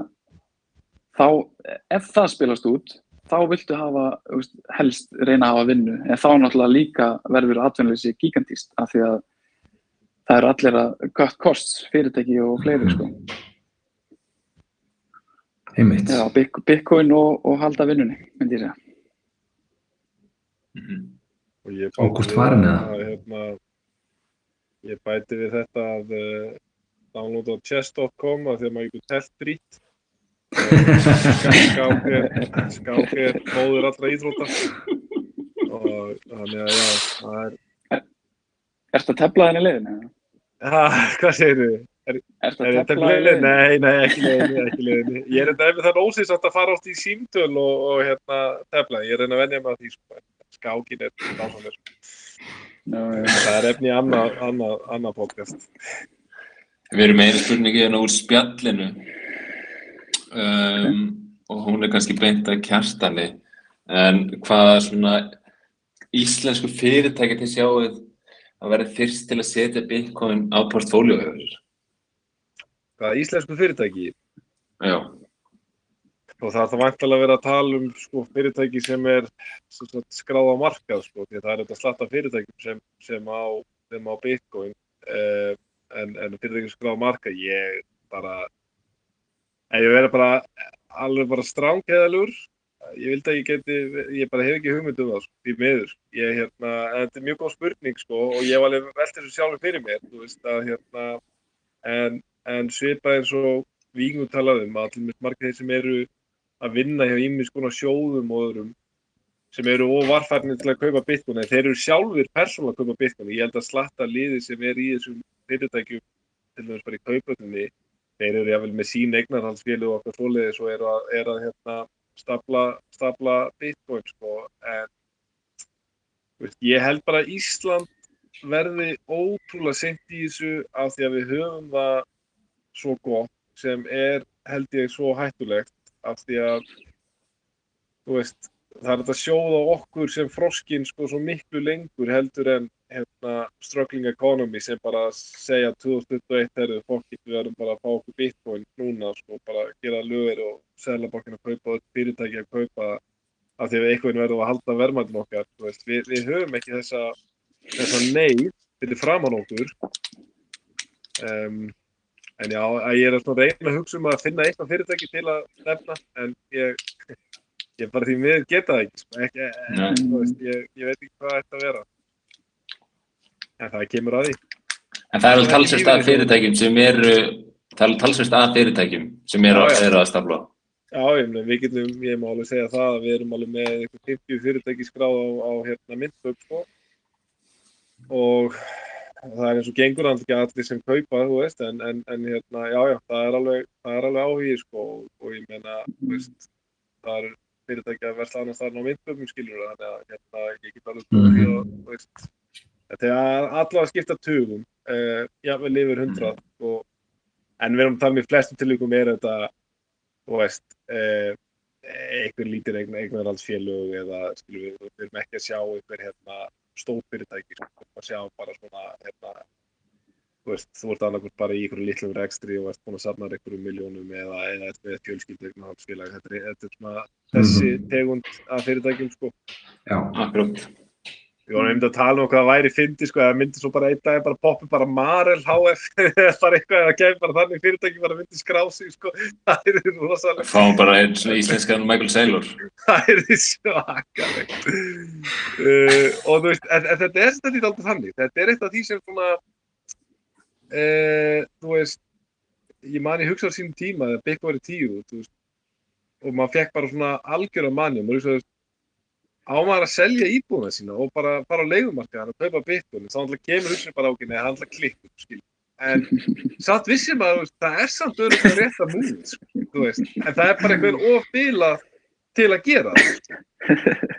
þá, ef það spilast út þá viltu hafa, veist, helst reyna að hafa vinnu, en þá náttúrulega líka verður atvinnuleysi gigantíst af því að það eru allir að cut costs, fyrirtæki og fleiri sko. Einmitt. Já, Bit- Bitcoin og, og halda vinnunni, myndi ég segja. Mhm. Og ég bæti að, eða? hérna, ég bæti við þetta að uh, downloada á chess.com að því að maður getur telt drít. Skák er, skák er móður allra íþrótta. Og þannig að já, það er, Ertu að tefla þenni leiðin? eða? ha, hvað segir þið? Er þetta tefla þenni leiðinni? leiðin? Nei, nei, ekki leiðinni, ekki leiðinni. Ég er þetta ef það er ósýnsamt að fara átt í símtöl og, og hérna tefla. Ég er reyna að venja mig að því, sko. Skákin er dásamlega. Já, já. Það er efni í annað, annað, annað podcast. Við erum með einu spurningu hérna úr spjallinu um, og hún er kannski beint að kjartani en hvaða svona íslensku fyrirtæki til sjáuð að vera fyrst til að setja Bitcoin á portfóljóhöfur? Hvaða íslensku fyrirtæki? Já, Og það er það vantilega að vera að tala um sko, fyrirtæki sem er skráð á markað, sko, því að það er þetta slatta fyrirtækjum sem, sem, á, sem á Bitcoin, eh, en, en fyrirtækjum skráð á markað, ég bara, ef ég verið bara alveg bara strángheðalur, ég vildi að ég geti, ég bara hef ekki hugmynd um það, sko, því miður. Ég, hérna, en þetta er mjög góð spurning, sko, og ég var alveg velt þessu sjálfur fyrir mér, þú veist, að hérna, en, en svipað eins og Víkingur talaði um, að allir margir þeir sem eru að vinna hjá ímis konar sjóðum og öðrum sem eru óvarfærnir til að kaupa bitcoin en þeir eru sjálfur persónulega að kaupa bitcoin ég held að slatta liði sem er í þessum fyrirtækjum til dæmis bara í kaupöldinni þeir eru jáfnvel með sín eignarhaldsfélag og okkar svoleiðis og eru að, er að hérna, stapla, stapla bitcoin sko. en veist, ég held bara að Ísland verði ótrúlega sent í þessu af því að við höfum það svo gott sem er held ég svo hættulegt af því að veist, það er að sjóða okkur sem froskin sko svo miklu lengur heldur en hérna, struggling economy sem bara segja 2021 herðu fólkið við erum bara að fá okkur bitcoin núna sko bara gera lögur og seðlabankin að kaupa og fyrirtæki að kaupa af því að einhvern verðum að halda verðmættum okkar við, við höfum ekki þessa þessa neyð fyrir framann okkur um, En já, að ég er svona reyna að hugsa um að finna eitthvað fyrirtæki til að nefna, en ég, ég bara því miður geta það ekki, sko. ekki þú veist, ég, ég veit ekki hvað þetta að vera. En það kemur að því. en það er alveg talsvist að fyrirtækjum sem eru, það er alveg talsvist að fyrirtækjum sem eru, já. eru að stafla. Já, ég við getum, ég má alveg segja það að við erum alveg með eitthvað 50 fyrirtæki skráð á, á hérna myndbögg, sko. Og það er eins og gengur ekki allir sem kaupa, þú veist, en, en, en hérna, já, já, það er alveg, það er alveg áhugi, sko, og, og ég meina, þú veist, það er fyrirtæki að versla annars þarna á myndböggum, skilur þannig að, hérna, ég get alveg því að, þú veist, þetta er allavega að skipta tugum, uh, jável yfir hundrað, og, en við erum að tala um í flestum tilvíkum er þetta, þú veist, uh, einhver lítir eignar, eignarhaldsfélög eða skilur við, við erum ekki að sjá einhver hérna stór fyrirtæki sko, að sjá bara svona hérna þú veist, þú ert annarkvæmt bara í einhverju litlum rekstri og ert búin að safna einhverjum miljónum eða, eða með fjölskyldu eignarhaldsfélag. Þetta er, þetta er svona þessi tegund af fyrirtækjum sko. Já, Akkurát. Við vorum einmitt að tala um hvað það væri fyndi sko, eða myndi svo bara einn dag bara poppi bara Marel HF [laughs] eða bara eitthvað, eða kemur bara þannig fyrirtæki bara myndi skrá sig sko, það er rosalega Fáum bara einn svona íslenskan Michael Saylor. það er svakalegt. Uh, og þú veist, en, en þetta er þetta ekki alltaf þannig, þetta er eitt af því sem svona uh, þú veist ég man ég hugsa á sínum tíma þegar Bitcoin var í tíu þú veist, og maður fekk bara svona algjör af manni og maður hugsaði á maður að selja íbúðuna sína og bara fara á leigumarkaðan og kaupa Bitcoin þá alltaf kemur hugsun bara ákveðin eða hann alltaf klikkur skil en samt vissi maður, það er samt örugglega rétt að múið, sko, þú veist, en það er bara einhvern ofbila til að gera. Það.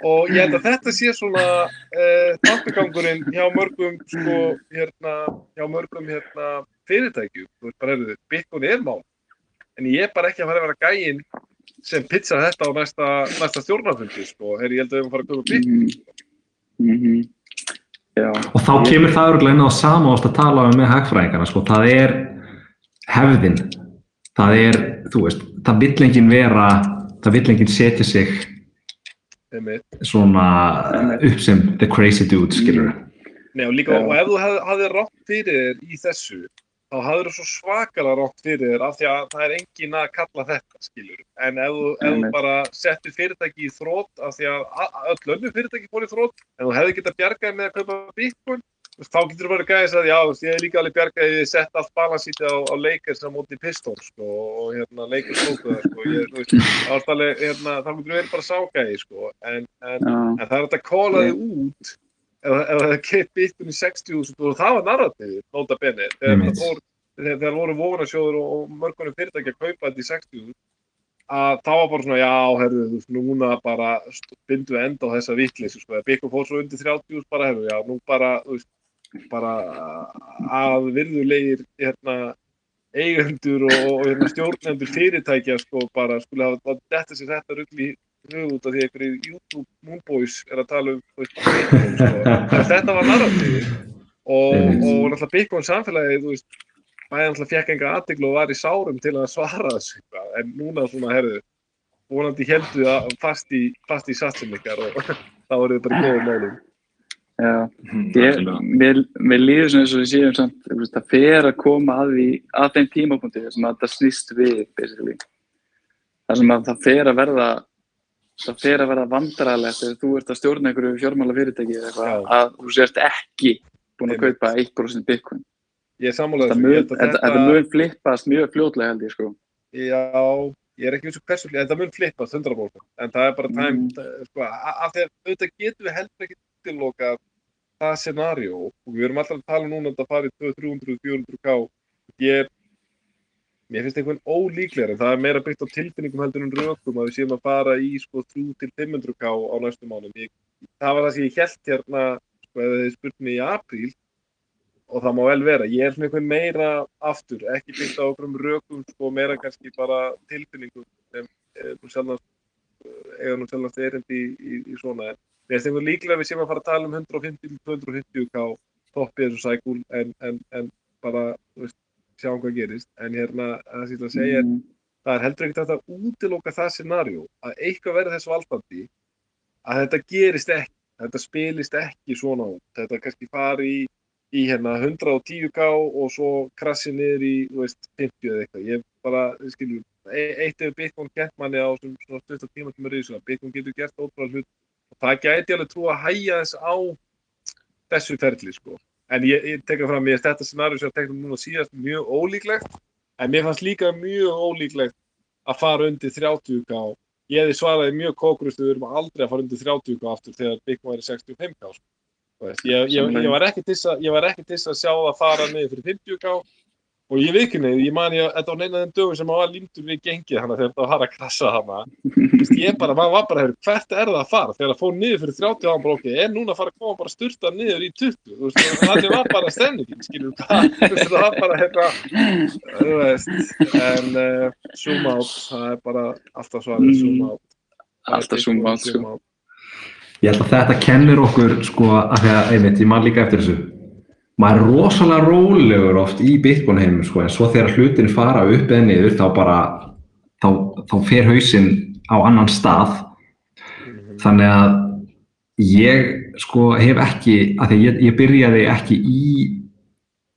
Og ég held að þetta sé svona uh, tappegangurinn hjá mörgum, sko, hérna, hjá mörgum, hérna, fyrirtækjum, þú veist, bara, heyrðu, Bitcoin er mál, en ég er bara ekki að fara að vera gæinn sem pizza þetta á næsta, næsta stjórnarfundi, sko, herri, ég held að við erum að fara að köpa Bitcoin. Mhm. Já, Og þá kemur það örgulega inn á sama ást að tala um með hagfræðingarna, sko, það er hefðin, það er, þú veist, það vill enginn vera, það vill enginn setja sig svona upp sem the crazy dude, skilur Nei, og líka, og ef þú hafði rátt fyrir þér í þessu, þá hafði þú svo svakalega rátt fyrir þér af því að það er engin að kalla þetta, skilur. En ef þú, ef þú bara settir fyrirtæki í þrótt af því að öll önnur fyrirtæki fór í þrótt, en þú hefði getað bjargað með að kaupa veist, þá getur þú bara gæðis að já, ég hef líka alveg bjargað að ég sett allt balansítið á, á Lakers á móti Pistons, sko, og hérna Lakers tóku það, sko, [laughs] hérna, þá getur þú verið bara ságæði, sko, en, en, En það er hægt að kóla þig út ef það bitcoin í 60.000 og það var narrativið, nota bene, þegar voru, vonasjóður og, og mörgunum fyrirtæki að kaupa þetta í 60.000 að það var bara svona, já, herðu, þú veist, núna bara bindu enda á þessa vitleysu, sko, að bitcoin fór svo undir 30.000 bara, herðu, já, nú bara, þú veist, bara að virðulegir, hérna, eigendur og, og hérna, stjórnendur fyrirtækja, sko, bara, skulle hafa þetta sér þetta rugl í hug út af því að einhverju YouTube Moonboys er að tala um Bitcoin, sko. Þetta var narratífi og, og náttúrulega Bitcoin samfélagi þú veist, bæði náttúrulega fekk enga aðteglu og var í sárum til að svara þessu en núna svona, herðu vonandi heldu að fast í, fast í satsum ykkar og [laughs] þá eru þið bara í góðum málum já. Mhm, Ég, mér, mér líður svona eins og við séum samt, það fer að koma að því, að þeim tímapunkti sem að það snýst við, basically. Það sem að það fer að verða, það fer að verða vandræðilegt þegar þú ert að stjórna einhverju fjármála fyrirtæki eða eitthvað, að þú sést ekki búin að kaupa 1% bitcoin. ég er mun, þetta, mun flippast mjög fljótlega held ég, sko. Já, ég er ekki eins og hversu en það mun flippast 100% en það er bara tæm Mm. sko, af því að auðvitað getum við heldur ekki tilloka það scenario og við erum alltaf að tala núna um að það fari 200, 300, 400k ég mér finnst einhvern ólíklegar en það er meira byggt á tilfinningum heldur en rökum að við séum að fara í sko 3 til 500k á næstu mánum ég, það var það sem ég held hérna sko ef þið spurt mig í apríl og það má vel vera, ég er svona einhvern meira aftur, ekki byggt á okkur rökum sko meira kannski bara tilfinningum sem sjálfnast eiga nú sjálfnast erindi í, í, í svona. Mér finnst einhvern líklega að við séum að fara að tala um 150-250k toppið þessu sækúl en, en, en bara þú veist, sjáum hvað gerist. En hérna það sem ég ætla að segja er Mm. það er heldur ekkert að útiloka það scenario að eitthvað verði þess valdandi að þetta gerist ekki þetta spilist ekki svona út. Þetta kannski fari í, í hérna 110k og svo krassi niður í veist, 50 eða eitthvað. Ég bara, þið skiljum, e- eitt hefur Bitcoin gert manni á svona, svona stuttar tíma sem er í þessu Bitcoin getur gert ótrúlega hlut og það gæti alveg trú að hæja þess á þessu ferli sko en ég, ég tekka fram, ég þetta scenario sem ég tekna núna síðast mjög ólíklegt. En mér fannst líka mjög ólíklegt að fara undir 30k ég hefði svaraði mjög kókurustu við erum aldrei að fara undir 30k aftur þegar 65k sko. Þú veist, ég, ég, ég, var ekki til að- ég var ekki til þess að sjá það fara niður fyrir 50k og ég viðkynni, ég man ég, þetta var neina þeim dögum sem maður var límtur við gengið hana þegar þetta var að krassa hana ég bara, maður var bara, hefur, hvert er það að fara? Þegar það fór niður fyrir 30 ára bara ok, er núna að fara að koma bara styrta niður í 20 þú veist, þannig var bara stemmingin skilur, hvað, þú veist, það var bara hérna, þú veist en uh, zoom out, það er bara alltaf svarið, zoom out. Það Alltaf zoom out, sko. out. Ég held að þetta kennir okkur sko að því að, einmitt, maður er rosalega rólegur oft í Bitcoin heimum sko en svo þegar hlutin fara upp eða niður þá bara þá, þá fer hausinn á annan stað. Þannig að ég sko hef ekki að því ég, ég byrjaði ekki í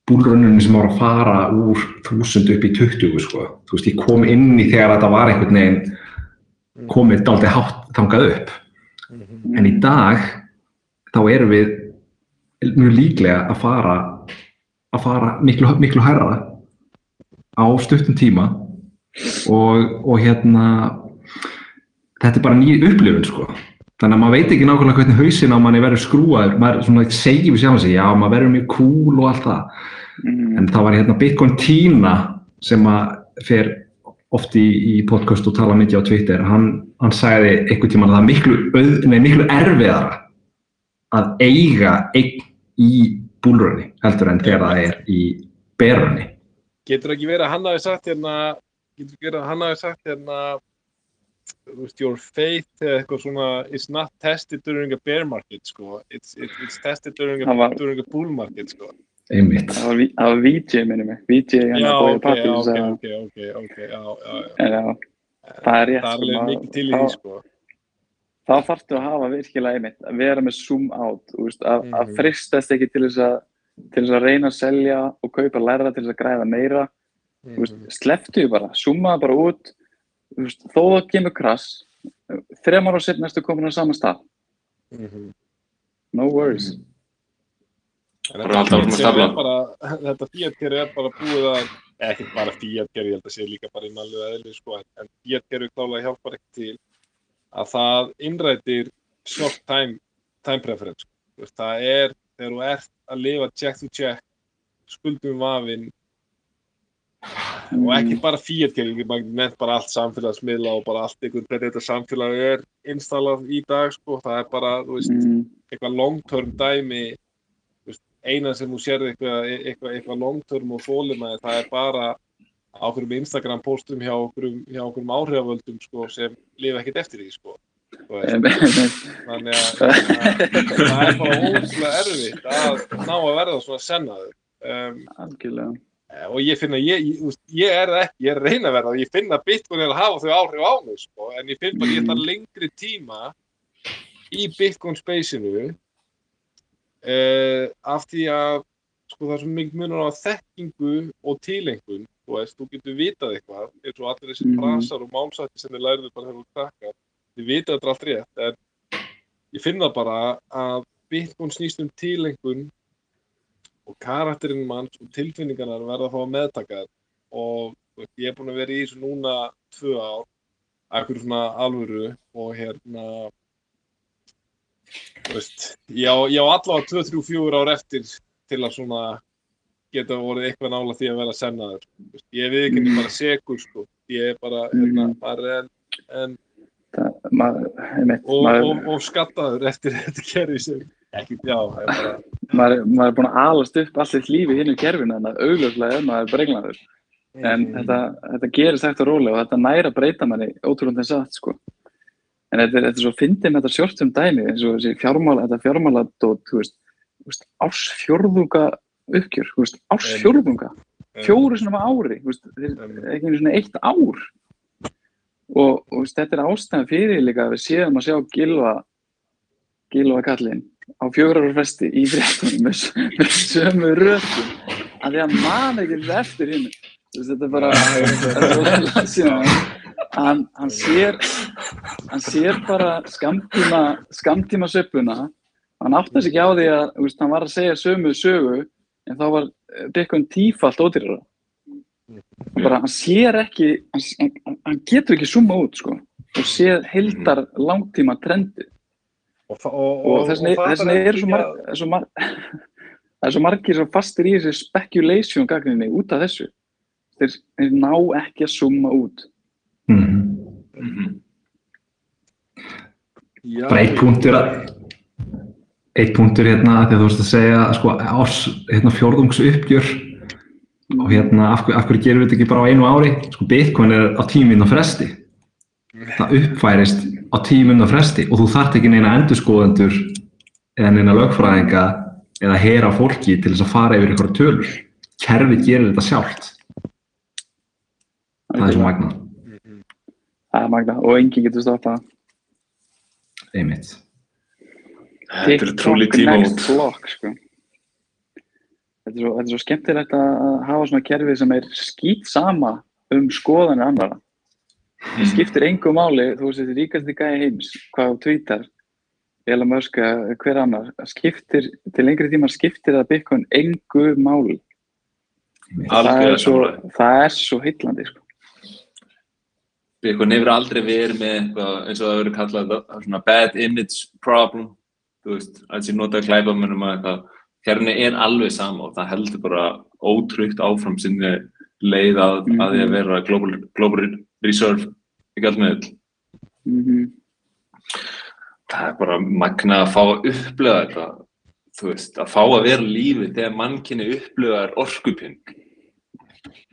búlrönnunni sem var að fara úr 1000 upp í 20 sko. Þú veist ég kom inn í þegar þetta var einhvern veginn komið dálítið hátt þangað upp. En í dag þá erum við mjög líklega að fara að fara miklu, miklu hærra á stuttum tíma og, og hérna þetta er bara ný upplifun sko. Þannig að maður veit ekki nákvæmlega hvernig hausinn á manni verður skrúaður, maður svona segir við sjálf sig, já maður verður mjög cool og allt það. Mm. en það var hérna Bitcoin Tina sem að fer oft í, í podcast og tala mikið á Twitter. Hann, hann sagði einhvern tímann að það er miklu, miklu erfiðara að eiga eign í búlrunni heldur en þegar það er í berunni Getur ekki verið að hann hafi sagt hérna, getur ekki verið að hann hafi sagt hérna, þú veist, your faith eða eitthvað svona, it's not tested during a bear market, sko. It's, it, it's tested during a, var- during a bull market, sko. einmitt Það var, Vi- það var VJ minnum mig, VJ hann að bója ok, pappi já, ok, ok, ok, ok, já, já, já. en já, það er rétt Það er alveg mikið til í því, sko. Þá þarftu að hafa virkilega einmitt að vera með zoom out veist, að, að Mhm. fristast ekki til þess að til þess að reyna að selja og kaupa læra til þess að græða meira. Mm Mhm. sleftu bara, zooma bara út. Veist, þó það kemur krass þremar og setna ertu komin á sama stað. Mhm. no worries. Er bara, þetta Fiat-kerfi er bara búið að, eða ekki bara Fiat-kerfi, ég held að sé líka bara í mannlega eðli, sko, en, Fiat-kerfi klálega hjálpar ekki til að það innrætir short time, time preference. Það er, þegar þú ert að lifa check to check, skuldum vafinn, og ekki bara Fiat-kerfi, maður nefnt bara allt samfélagsmiðla og bara allt einhvern hvernig þetta samfélag er installað í dag, sko, það er bara, þú veist, mm, eitthvað long-term dæmi þú veist, eina sem þú sérði eitthvað, eitthvað, eitthvað long-term og þólimaði það er bara á okkurum Instagram postum hjá okkurum, áhrifavöldum sko, sem lifa ekkert eftir því sko. Þannig að að- það er bara óslega erfitt að ná að verða svona sennaður. Um, og ég finna, ég, ég, ég er það ekki, ég er að reyna að verða ég finna Bitcoin er að hafa þau áhrif á mig sko, en ég finn bara ég þarf lengri tíma í Bitcoin spaceinu uh, af því að sko það er svo mikið munur á þekkingu og tilengun, þú veist, þú getur vitað eitthvað, eins og allir þessi Mhm. frasar og málsætti sem þið lærðu bara þegar þú krakkar, þið vitað þetta allt rétt, en ég finna bara að Bitcoin snýst um tilengun og karakterinn manns og tilfinningarnar verða að fá að meðtaka þér og veist, ég er búinn að vera í þessu núna tvö ár, ekkur svona alvöru og hérna veist, ég á, á allavega 2, 3, 4 ár eftir til að svona geta voruð eitthvað nála því að vera sennaður ég við ekki Mm. bara segur sko, ég er bara hérna, Mm. bara en, en það, maður, einmitt, og, maður, og, og skattaður eftir [laughs] þetta kerfi sem ekki, já, það er bara maður, maður er búin að alast upp allt sitt lífi hinn í kerfinu en það augljóslega er maður brenglaður en Mm. þetta, þetta gerist og rólega og þetta næra breyta manni ótrúlega þess að sko. en þetta er, þetta er svo fyndið með þetta sjort sem dæmi eins og þessi fjármála, þetta fjármáladót þú veist, ársfjórðunga uppgjör, ársfjórðunga fjóru sinum ári veist, ekki einu svona eitt ár. Og, og þetta er ástæðan fyrir líka að við séum að sjá Gilva Gilva kallinn á fjórar ára fresti í fréttunum með, sömu röðum að því að man ekki eftir hinn þetta er bara er hann, hann sér hann sér bara skamtíma skamtíma söpuna hann átti sig ekki á því að veist, hann var að segja sömu sögu en þá var eh, Bitcoin tífalt ódýrara. Bara hann sér ekki hann, hann, getur ekki summa út sko. Og séð heildar langtíma trendi og, og, og, og þess vegna er svo, líka- mar, svo [laughs] mar, það er svo margir svo fastir í þessu speculation gagninni út af þessu. Þeir, þeir ná ekki að summa út. Mm. Mhm. Já, bara eitt punktur að eitt punktur hérna þegar þú veist að segja sko árs hérna fjórðungs uppgjör og hérna af, af hverju gerum við þetta ekki bara á einu ári? Sko Bitcoin er á tíminn á fresti. Það uppfærist á tíminn á fresti og þú þarft ekki neina endurskoðendur eða neina lögfræðinga eða hera fólki til þess að fara yfir ykkur tölur. Kerfið gerir þetta sjálft. Það er svo magna það er magna og enginn getur stoppað einmitt Þetta er trúli tíma út. sko. þetta, er svo, þetta er svo skemmtilegt að að hafa svona kerfi sem er skýt sama um skoðanir annara það skiptir engu máli þú veist þetta er ríkasti gæði heims hvað þú tvítar eða hver annar. Skiptir, til lengri tíma skiptir það Bitcoin engu máli. Það er svo, það er svo heitlandi sko. Bitcoin hefur aldrei verið með eitthvað eins og það verið kallað bad image problem þú veist, að þessi notað glæbamönnum að eitthvað, hérna er alveg sama og það heldur bara ótryggt áfram sinni leið að, að því að vera global, global reserve í gjaldmiðl Mhm. það er bara magna að fá að upplifa þetta þú veist, að fá að vera lífið þegar mannkinni upplifar orkupinn.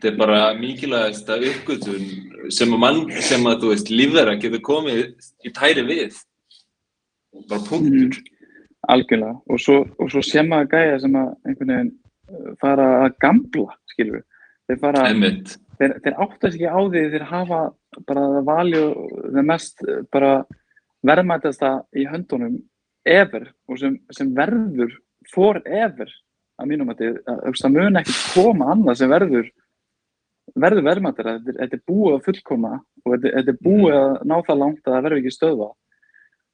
Þetta er bara mikilvægast að uppgötun sem að mann, sem að þú veist lífverða getur komið í tæri við. Bara punktur algjörlega. Og svo, og svo sé maður gæja sem að einhvern veginn uh, fara að gambla skilur við, þeir fara einmitt, þeir, þeir áttast ekki á því þeir hafa bara valju það mest uh, bara verðmætasta í höndunum ever og sem, sem verður forever að mínum að það mun ekki koma annað sem verður verður verðmættara, þetta, er- búið að fullkoma og þetta, er búið að ná það langt að það verður ekki stöðva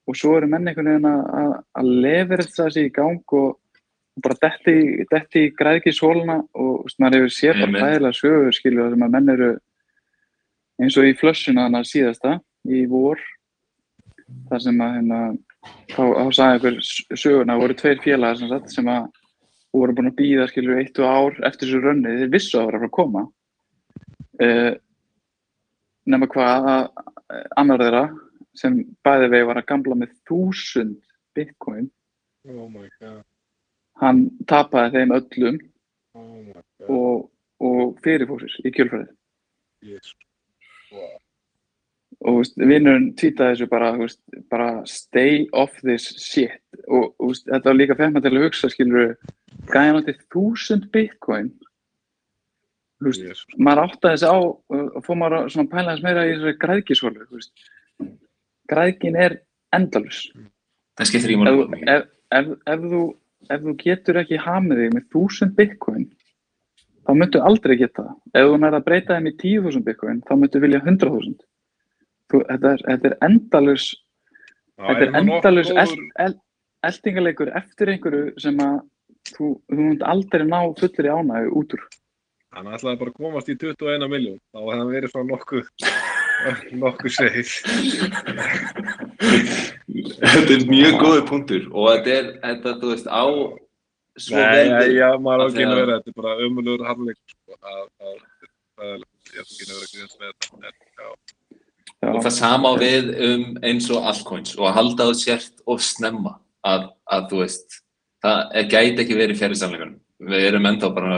og svo eru menn einhvern veginn að, að, að lefir þetta sig í gang og, og bara detti, detti í græðki sóluna og maður hefur séð bara hlæðilega sögur skilju þar sem að menn eru eins og í flössuna hana síðasta í vor þar sem að hérna þá, þá sagði einhver söguna voru tveir félagar sem, sagt, sem að voru búin að býða skilju eitt og ár eftir þessu rönni þeir vissu að það var að að koma. Uh, nema hvað að eh, annar þeirra sem bæði vegi var að gamla með þúsund bitcoin Oh my god. hann tapaði þeim öllum Oh og, og fyrirfórsir í kjölfærið Yes. Wow. og veist, vinnurinn tweetaði þessu bara, veist, bara stay off this shit og þú veist, þetta var líka femmar til að hugsa skilur gæðan átti þúsund bitcoin þú veist, Yes. maður áttaði þessi á og fór maður að pæla þess meira í þessari græðkisvölu þú veist. Græðkin er endalus það skiptir í ef, mál þú- ef, ef, ef, þú, ef þú getur ekki hamið þig með þúsund bitcoin þá myndu aldrei geta það. Ef þú nær að breyta þeim í 10.000 bitcoin þá myndu vilja 100.000. Þú- Þetta er, þetta er endalus, þetta er endalus eld, góður- eld, eldingaleikur eftir einhverju sem að þú, þú mynd aldrei ná fullir í ánægu út úr. Hann ætlaði bara að komast í 21 miljón. Þá hefði hann verið svona nokkuð, [laughs] nokkuð segið. þetta er mjög góður punktur og þetta er, þetta, þú veist, á svo Nei, vel já, maður á ekki að vera, þetta er bara ömulur harleik, sko, að, að, að, ég á ekki að vera eins með þetta, og það sama við um eins og altcoins og að halda á sért of snemma að, að þú veist það er- gæti ekki verið fjari sannleikunum við erum ennþá bara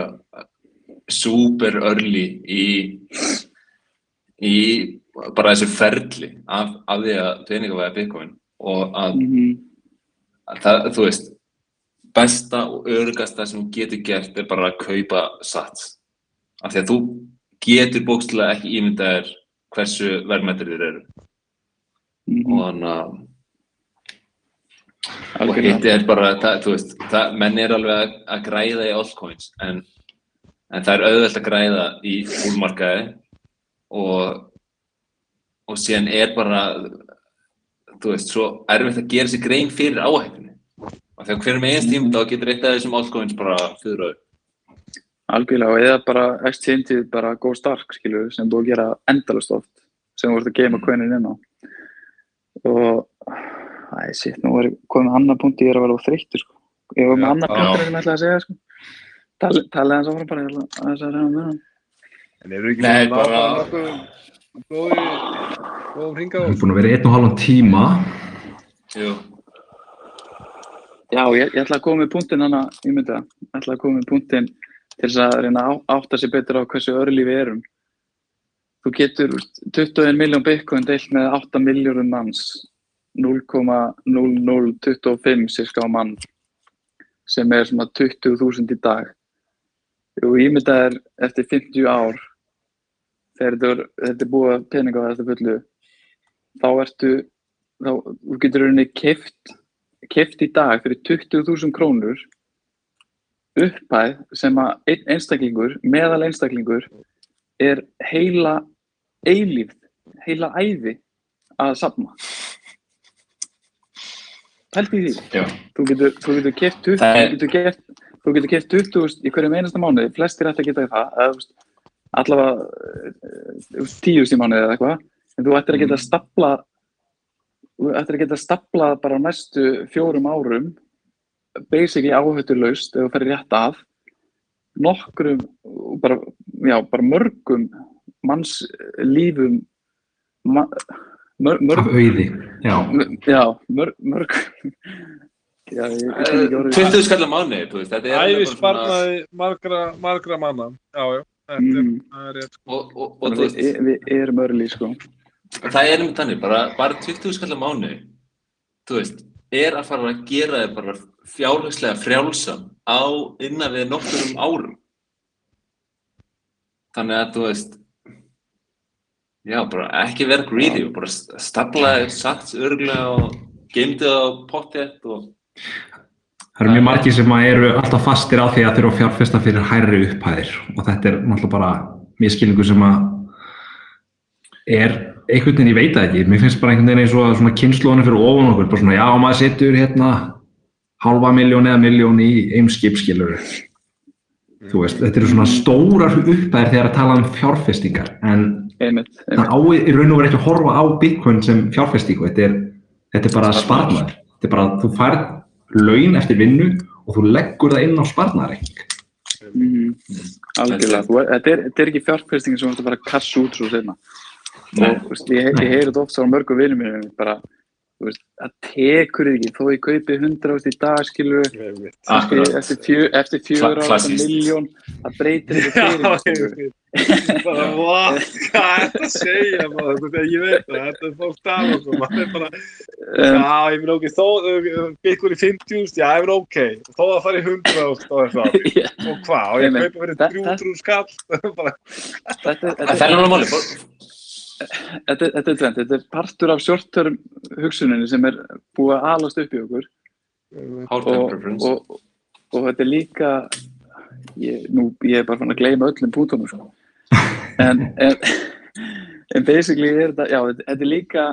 super early í í bara þessu ferli af, af því að peningavæða bitcoin og að, mhm, að það, þú veist besta og örugasta sem þú getur gert er bara að kaupa sats. Af því að þú getur bókstilega ekki ímyndaðir hversu verðmættir þér eru. Mhm, og þannig að og hitti er bara, það, þú veist, það, menn er alveg að, að græða í altcoins en, en það er auðvelt að græða í fúlmarkaði og og síðan er bara þú veist, svo erfitt að gera sér grein fyrir áhættunni. Og þegar hverjum einst tíma þá getur eitt af þessum altcoins bara fyrir Algjörlega og eða bara exchangeið bara go stark skilur sem búið að gera endalust oft sem þú ert að geima coinin inn á. Og æ, sitt, nú er komið annar punkt ég er að vera þreyttur sko. ég var með annar punkt sem ég ætlaði að segja sko. Tal, talaði hans áfram bara ég ætla að með hann En eru ekki Nei, bara- náttúrulega nokkuð góði, góðum Við erum búin að vera í einn og halvan tíma. Jú, Já, ég, ég ætla að koma með punktin hana, ég myndi það, ég ætla að koma með punktin til þess að reyna að á- átta sér betur á hversu örli við erum. Þú getur þú veist, 21 miljón bitcoin deilt með 8 miljórum manns, 0,0025 sirka á mann, sem er svona 20.000 í dag. Og ég myndi það er eftir 50 ár, þegar þetta er, þetta búið að peninga á þetta fullu, þá ertu, þá, getur rauninni keift keft í dag fyrir 20.000 krónur upphæð sem að einstaklingur, meðal einstaklingur er heila eilífð, heila æði að safna. Pælti í því. já, Þú getur, þú getur keft 20, Það er- þú getur keft, þú getur keft 20 í hverjum einasta mánuði, flestir ætti að geta það, veist, allavega eh, 10 í mánuði eða eitthvað, en þú ættir að geta stapla þú ættir að geta stapla bara á næstu fjórum árum basically áhættulaust ef þú ferir rétt að nokkrum bara, já, bara mörgum manns lífum ma, mör, af mörg, auði já, já, mörg, mörg 20 skallar mánu, þú veist, þetta er alveg bara svona- Ævisparnaði margra, margra manna. Já, Mm. það er rétt. sko. og, og, og við, við erum örli sko það er einmitt þannig, bara, bara 20 skallar mánu, þú veist, er að fara að gera þig bara fjárhagslega frjálsam á innan við nokkurum árum. Þannig að, þú veist, já, bara ekki vera greedy, og bara stapla þig sats örglega og geymdi það á pottið og það eru mjög margir sem eru alltaf fastir á því að að fjárfesta fyrir hærri upphæðir. Og þetta er náttúrulega bara miskilningu sem að er einhvern veginn, ég veit það ekki, mér finnst bara einhvern veginn eins og að kynnslóðinu fyrir ofan okkur, bara svona já, maður setur hérna halva miljón eða miljón í eimskip skilur þú veist, þetta eru svona stórar upphæðir þegar að tala um fjárfestingar. En einmitt, það einmitt. á í raun og verið ekki að horfa á Bitcoin sem fjárfestingu, þetta er, þetta er bara sparnar, þetta er bara, þú færð laun eftir vinnu og þú leggur það inn á sparnareikning. Mm, algjörlega, þetta, er, þetta er ekki fjárfestingin sem þú ert að fara að kassa út svo veist, ég, ég heyri þetta oft á mörgum vinnum mínum bara, veist, það tekur þig ekki þó ég kaupi 100 ást í dag skilur eftir, Akkurat. eftir, fjö, eftir fjögur ára klassískt. miljón það breytir [laughs] Já, fyrir. Bara, what? Hvað er þetta að segja, Ég veit það, þetta er fólk tala. Það er bara, Um, já, ég finn ok, þó, byggur í 50.000, já, ég finn ok. Þó að fara í 100.000 og eitthvað. yeah, Og hvað, og ég kaupa fyrir Það- 300 skall. Bara, þetta, er alveg máli, þetta, þetta er tvent, þetta er partur af short-term hugsuninni sem er búið að alast upp í okkur. Og, og, og þetta er líka ég, nú, ég er bara fann að gleyma öllum punktunum sko. [laughs] en, en, en basically er þetta já, þetta, er líka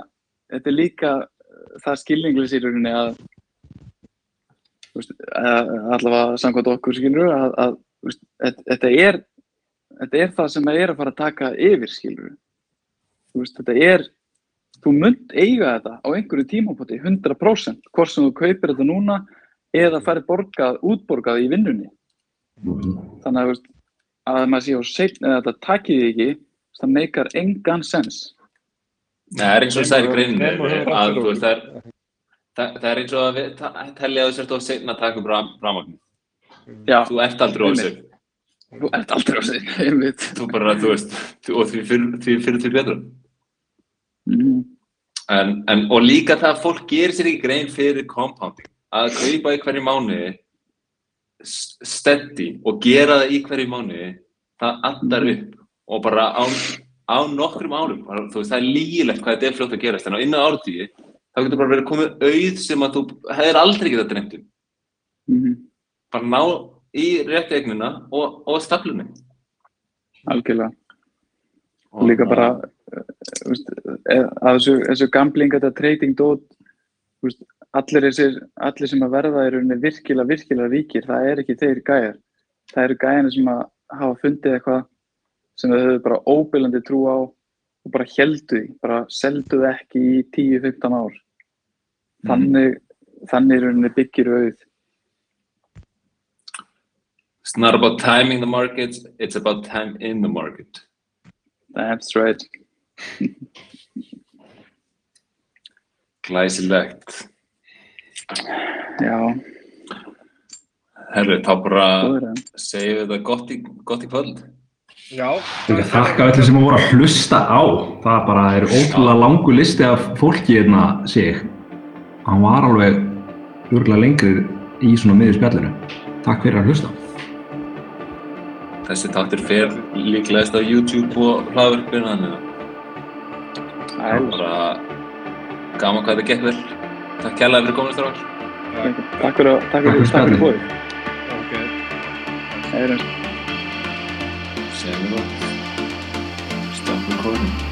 þetta er líka það skilninglis í rauninni að að- allavega samkvæmt okkur skilur að, að þetta, þetta er þetta er það sem er að fara að taka yfir skilur veist, þetta er þú munt eiga þetta á einhverju tímapoti 100% hvort sem þú kaupir þetta núna eða farið borgað, útborgað í vinnunni þannig að, þú veist, að maður sé á setn eða þetta takið þig ekki það meikar engan sens Nei, það er eins og það er þú hefur að þú veist, það er, það, það er eins og að við ta- telja að þú sért of seinna að taka upp rafmagn. já, Þú ert aldrei Einmitt. sein. þú ert aldrei á setn einmitt Þú bara, þú veist, þú- og því fyrir því, fyrir því betra. Mm. En, en, og líka það að fólk gerir sér ekki grein fyrir compounding. Að kaupa í hverju mánuði s- steady og gera það í hverju mánuði, það andar upp og bara á, á nokkrum árum, bara, veist, það er lígilegt hvað þetta er fljótt að gerast, en á innan ártíði þá getur bara verið komið auð sem að þú hefðir aldrei getað dreymt um. Mm. Bara ná í rétti eignina og, og staflunni. algjörlega og líka bara eh, að þessu, þessu gambling þetta trading veist, allir, þessir, allir sem að verða rauninni virkilega, virkilega ríkir það er ekki þeir gæjar. Það eru gæjarnir sem að hafa fundið eitthvað sem þau höfðu bara óbyrlandi trú á og bara heldu því, bara seldu það ekki í 10-15 ár. Þannig þannig í rauninni byggir auð. It's not about timing the markets, it's about time in the market. that's right Glæsilegt. já, Herru, þá bara segjum við þetta gott í, gott í kvöld. já. Þakka öllum sem voru að hlusta á. Það bara er ótrúlega langu listi af fólki hérna, sé ég. Hann var alveg örgulega lengri í svona miður spjallinu. Takk fyrir að hlusta. Þessi taktur fer líklegast á YouTube og að það er bara gaman hvað þetta gekk vel. Takk kærlega fyrir komin strákar. takk fyrir að- takk Takk fyrir takk fyrir bóðið Ok. Heyrumst. Segjum við gott. Stoppum kóðin.